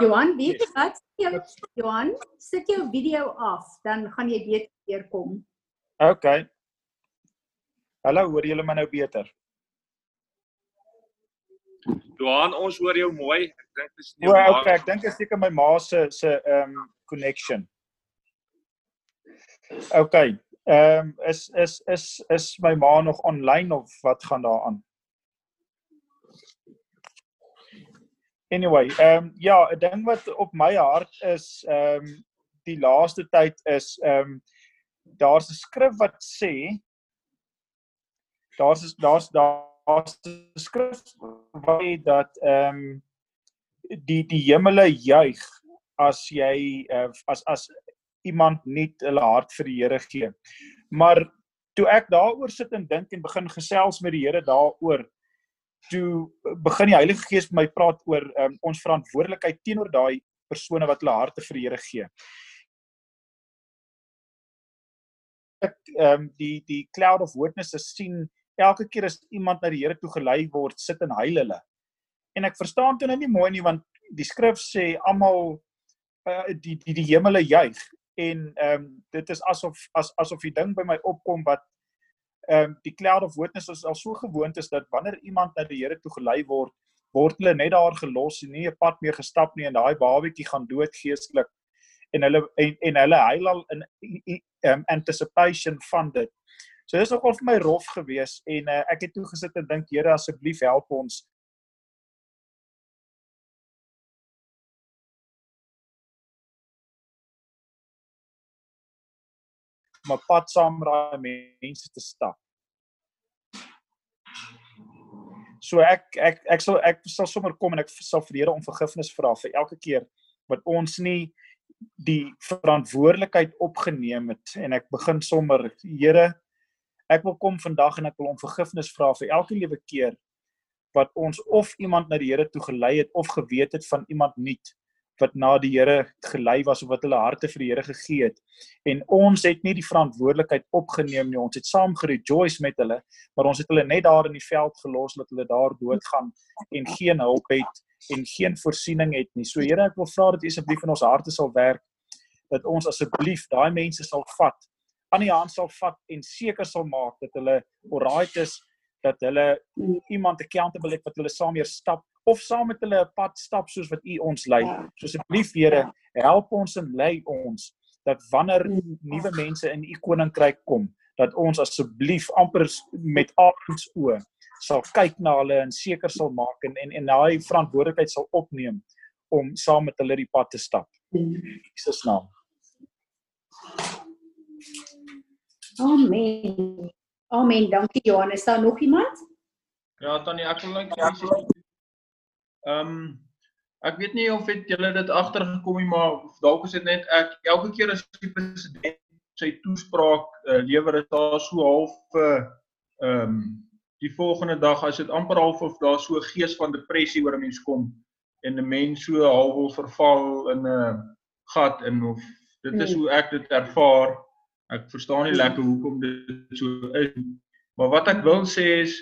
Johan, weet jy wat? Sit Jou, Johan, sit jou video af, dan gaan jy beter weer kom. OK. Hallo, hoor julle my nou beter? Johan, ons hoor jou mooi. Ek dink dis nie O, maar- OK, ek dink dit is seker my ma se se ehm um, connection. OK. Ehm um, is is is is my ma nog online of wat gaan daar aan? Anyway, ehm um, ja, 'n ding wat op my hart is ehm um, die laaste tyd is ehm um, daar's 'n skrif wat sê daar's daar's daar's 'n skrif wat sê dat ehm um, die die hemele juig as jy uh, as as iemand nie hulle hart vir die Here gee. Maar toe ek daaroor sit en dink en begin gesels met die Here daaroor, toe begin die Heilige Gees met my praat oor um, ons verantwoordelikheid teenoor daai persone wat hulle harte vir die Here gee. Ek ehm um, die die cloud of witnesses sien elke keer as iemand na die Here toe gelei word, sit en huil hulle. En ek verstaan toe nou nie mooi nie want die skrif sê almal uh, die die die hemele juig en ehm um, dit is asof as asof die ding by my opkom wat ehm um, die cloud of witnesses al so gewoond is dat wanneer iemand na die Here toe gelei word, word hulle net daar gelos en nie 'n pad meer gestap nie en daai babatjie gaan dood geestelik en hulle en, en hulle huil al in um, anticipation van dit. So dis nogal vir my rof geweest en uh, ek het toe gesit en dink Here asseblief help ons om 'n pad saam met daai mense te stap. So ek ek ek sal ek sal sommer kom en ek sal vir die Here om vergifnis vra vir elke keer wat ons nie die verantwoordelikheid opgeneem het en ek begin sommer Here ek wil kom vandag en ek wil om vergifnis vra vir elke liewe keer wat ons of iemand na die Here toe gelei het of geweet het van iemand nuut wat na die Here gelei was of wat hulle harte vir die Here gegee het. En ons het nie die verantwoordelikheid opgeneem nie. Ons het saam gerejoice met hulle, maar ons het hulle net daar in die veld gelos dat hulle daar doodgaan en geen hulp het en geen voorsiening het nie. So Here, ek wil vra dat U asseblief in ons harte sal werk dat ons asseblief daai mense sal vat, aan die hand sal vat en seker sal maak dat hulle alright is dat hulle iemand accountable het wat hulle saam weer stap of saam met hulle 'n pad stap soos wat U ons lei. Ja. So asseblief Here, help ons en lei ons dat wanneer nuwe mense in U koninkryk kom, dat ons asseblief amper met aards oë sal kyk na hulle en seker sal maak en en en daai verantwoordelikheid sal opneem om saam met hulle die pad te stap. In Jesus naam. Amen. Amen. Dankie Johan. Is daar nog iemand? Ja, Tannie, ek wil net ehm ek weet nie of het julle dit agtergekom nie, maar dalk is dit net ek elke keer as die president sy toespraak uh, lewer is daar so half 'n uh, ehm um, die volgende dag as dit amper half of daar so 'n gees van depressie oor 'n mens kom en 'n mens so half wil verval in 'n gat in of dit is Mm. hoe ek dit ervaar. Ek verstaan nie lekker hoekom dit so is nie. Maar wat ek wil sê is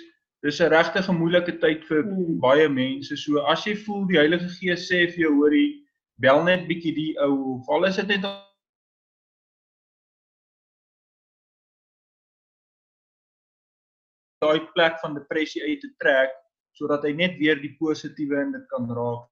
dis 'n regtig 'n moeilike tyd vir Mm. baie mense. So as jy voel die Heilige Gees sê vir jou hoorie, bel net bietjie die ou of al is dit net daai plek van depressie uit te trek sodat hy net weer die positiewe in dit kan raak.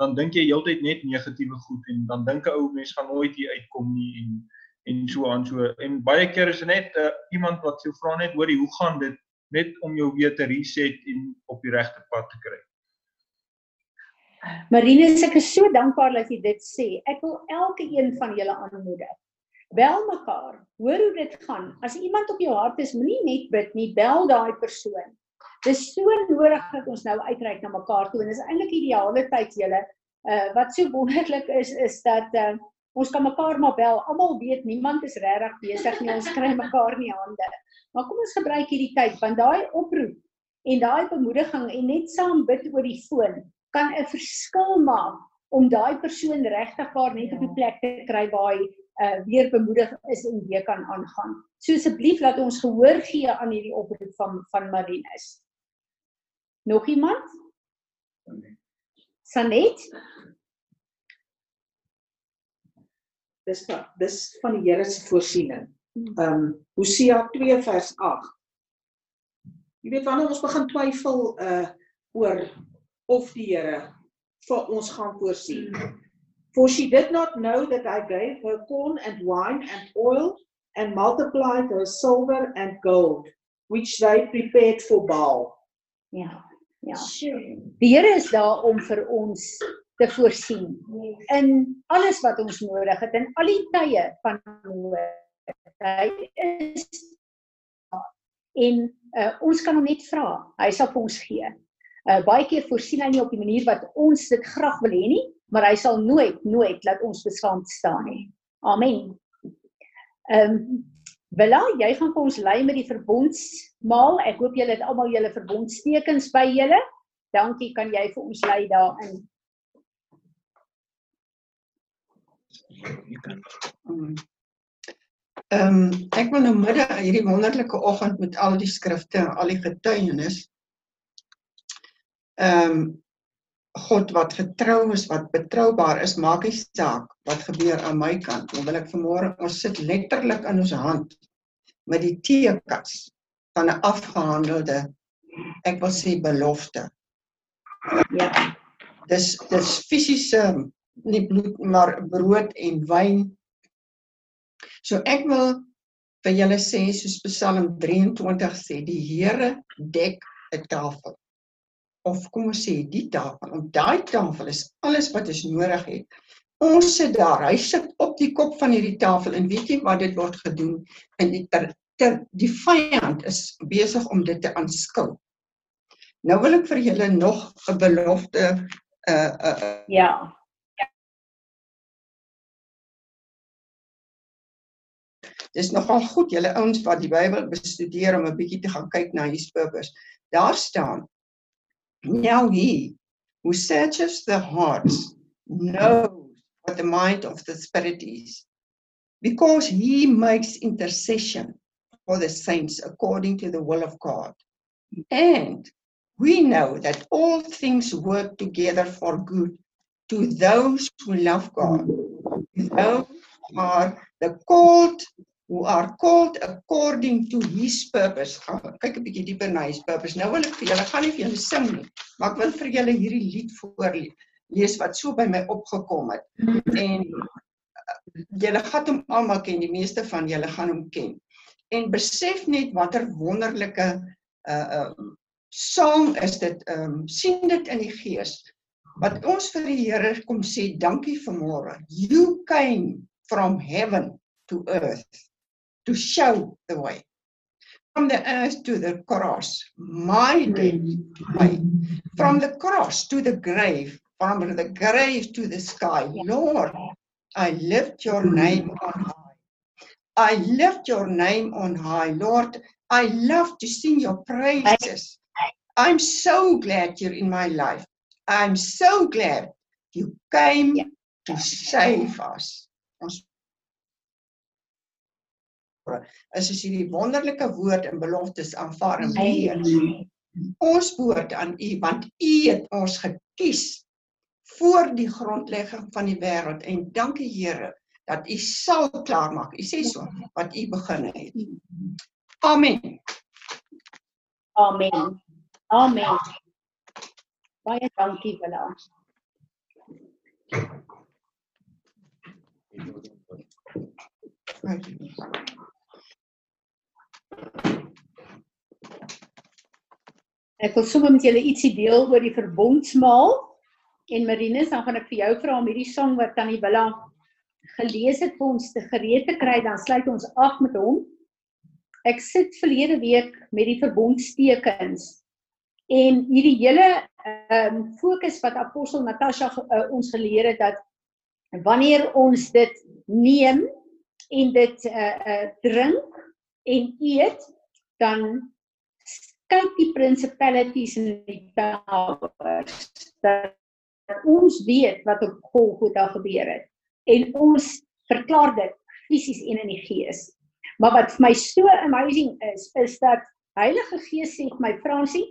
Dan dink jy heeltyd net negatiewe goed en dan dink 'n ou mens gaan nooit hier uitkom nie en en so aan so en baie keer is net uh, iemand wat jou vra net hoorie hoe gaan dit net om jou weer te reset en op die regte pad te kry. Marine, ek is so dankbaar dat jy dit sê. Ek wil elke een van julle aanmoedig. Bel mekaar. Hoor hoe dit gaan. As iemand op jou hart is, moenie net bid nie, bel daai persoon. Dis so nodig dat ons nou uitreik na mekaar toe en dis eintlik ideale tyd julle. Uh wat so wonderlik is is dat uh ons kan mekaar maar bel. Almal weet niemand is regtig besig nie. Ons kry mekaar nie hande. Maar kom ons gebruik hierdie tyd want daai oproep en daai bemoediging en net saam bid oor die foon kan 'n verskil maak om daai persoon regtig waar net op die plek te kry waar hy uh, weer bemoedig is en weer kan aangaan. So asseblief laat ons gehoor gee aan hierdie oproep van van Marinus. Nog iemand? Sanet? dis van dis van die Here se voorsiening. Ehm um, Hosea 2 vers 8. Jy weet wanneer ons begin twyfel uh oor of die Here vir ons gaan voorsien. For she did not know that I gave her corn and wine and oil and multiplied her silver and gold which they prepared for Baal. Ja. Ja. Die Here is daar om vir ons te voorsien in alles wat ons nodig het in al die tye van nood. Hy is en uh, ons kan hom net vra. Hy sal vir ons gee. Uh, baie keer voorsien hy nie op die manier wat ons dit graag wil hê nie, maar hy sal nooit nooit laat ons beskaamd staan nie. Amen. Ehm um, Bella, jy gaan vir ons lei met die verbondsmaal. Ek hoop julle het almal julle verbondstekens by julle. Dankie, kan jy vir ons lei daarin? Mm. Ehm um, ek wil nou middag hierdie wonderlike oggend met al die skrifte en al die getuienis ehm um, God wat getrou is, wat betroubaar is, maak nie saak wat gebeur aan my kant. Nou wil ek vanmôre ons sit letterlik in ons hand met die teekas van 'n afgehandelde ek wil sê belofte. Ja. Dis dis fisiese nie bloed maar brood en wyn. So ek wil vir julle sê soos Psalm 23 sê, die Here dek 'n tafel. Of kom ons sê die tafel. Op daai tafel is alles wat ons nodig het. Ons sit daar. Hy sit op die kop van hierdie tafel en weet jy wat dit word gedoen in die ter, ter, die vyand is besig om dit te aanskou. Nou wil ek vir julle nog 'n belofte uh uh Ja. Dis nogal goed julle ouens wat die Bybel bestudeer om 'n bietjie te gaan kyk na his purpose. Daar staan Now he who searches the hearts knows what the mind of the spirit is because he makes intercession for the saints according to the will of God. And we know that all things work together for good to those who love God, those are the called who are called according to his purpose. Gaan kyk 'n bietjie dieper na his purpose. Nou wil ek vir julle gaan nie vir julle sing nie, maar ek wil vir julle hierdie lied voorlees wat so by my opgekom het. En uh, julle gaan hom almal ken, die meeste van julle gaan hom ken. En besef net watter wonderlike uh uh song is dit. Um, sien dit in die gees. Wat ons vir die Here kom sê, dankie vanmôre. You came from heaven to earth to show the way. From the earth to the cross, my way. From the cross to the grave, from the grave to the sky. Lord, I lift your name on high. I lift your name on high. Lord, I love to sing your praises. I'm so glad you're in my life. I'm so glad you came to save us. Ons is as hierdie wonderlike woord en beloftes aanvaar en beheer. Ons woord aan U want U het ons gekies voor die grondlegging van die wêreld en dankie Here dat U sal klaarmaak. U sê so wat U begin het. Amen. Amen. Amen. Baie dankie Willa. Thank you. Ek wil sommer met julle ietsie deel oor die verbondsmaal. En Marinus, dan gaan ek vir jou vra om hierdie sang wat Tannie Willa gelees het vir ons te gereed te kry, dan sluit ons af met hom. Ek sit verlede week met die verbondstekens en hierdie hele ehm um, fokus wat apostel Natasha uh, ons geleer het dat wanneer ons dit neem en dit uh uh drink en eet dan kyk die principalities en die powers dat ons weet wat op Golgotha gebeur het en ons verklaar dit fisies en in die gees. Maar wat vir my so amazing is is dat Heilige Gees sê vir my Fransie,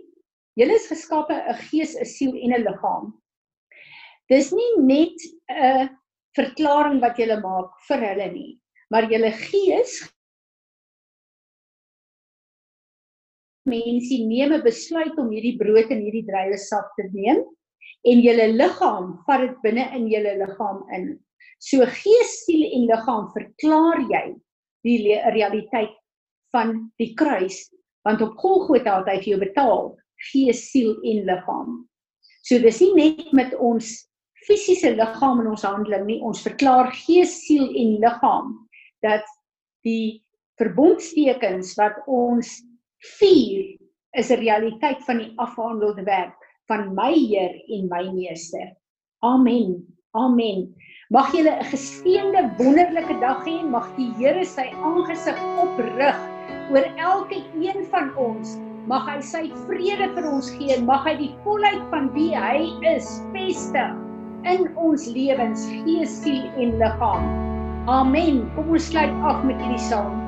julle is geskape 'n gees, 'n siel en 'n liggaam. Dis nie net 'n verklaring wat julle maak vir hulle nie, maar julle gees mense neem 'n besluit om hierdie brood en hierdie druiwesap te neem en julle liggaam vat dit binne in julle liggaam in. So gees, siel en liggaam verklaar jy die realiteit van die kruis want op Golgotha het hy vir jou betaal gees, siel en liggaam. So dis nie net met ons fisiese liggaam en ons handeling nie, ons verklaar gees, siel en liggaam dat die verbondstekens wat ons vier is 'n realiteit van die afhandelde werk van my Heer en my Meester. Amen. Amen. Mag julle 'n geseënde wonderlike dag hê. Mag die Here sy aangesig oprig oor elke een van ons. Mag hy sy vrede vir ons gee en mag hy die volheid van wie hy is vestig in ons lewens, gees, siel en liggaam. Amen. Kom ons sluit af met hierdie saam.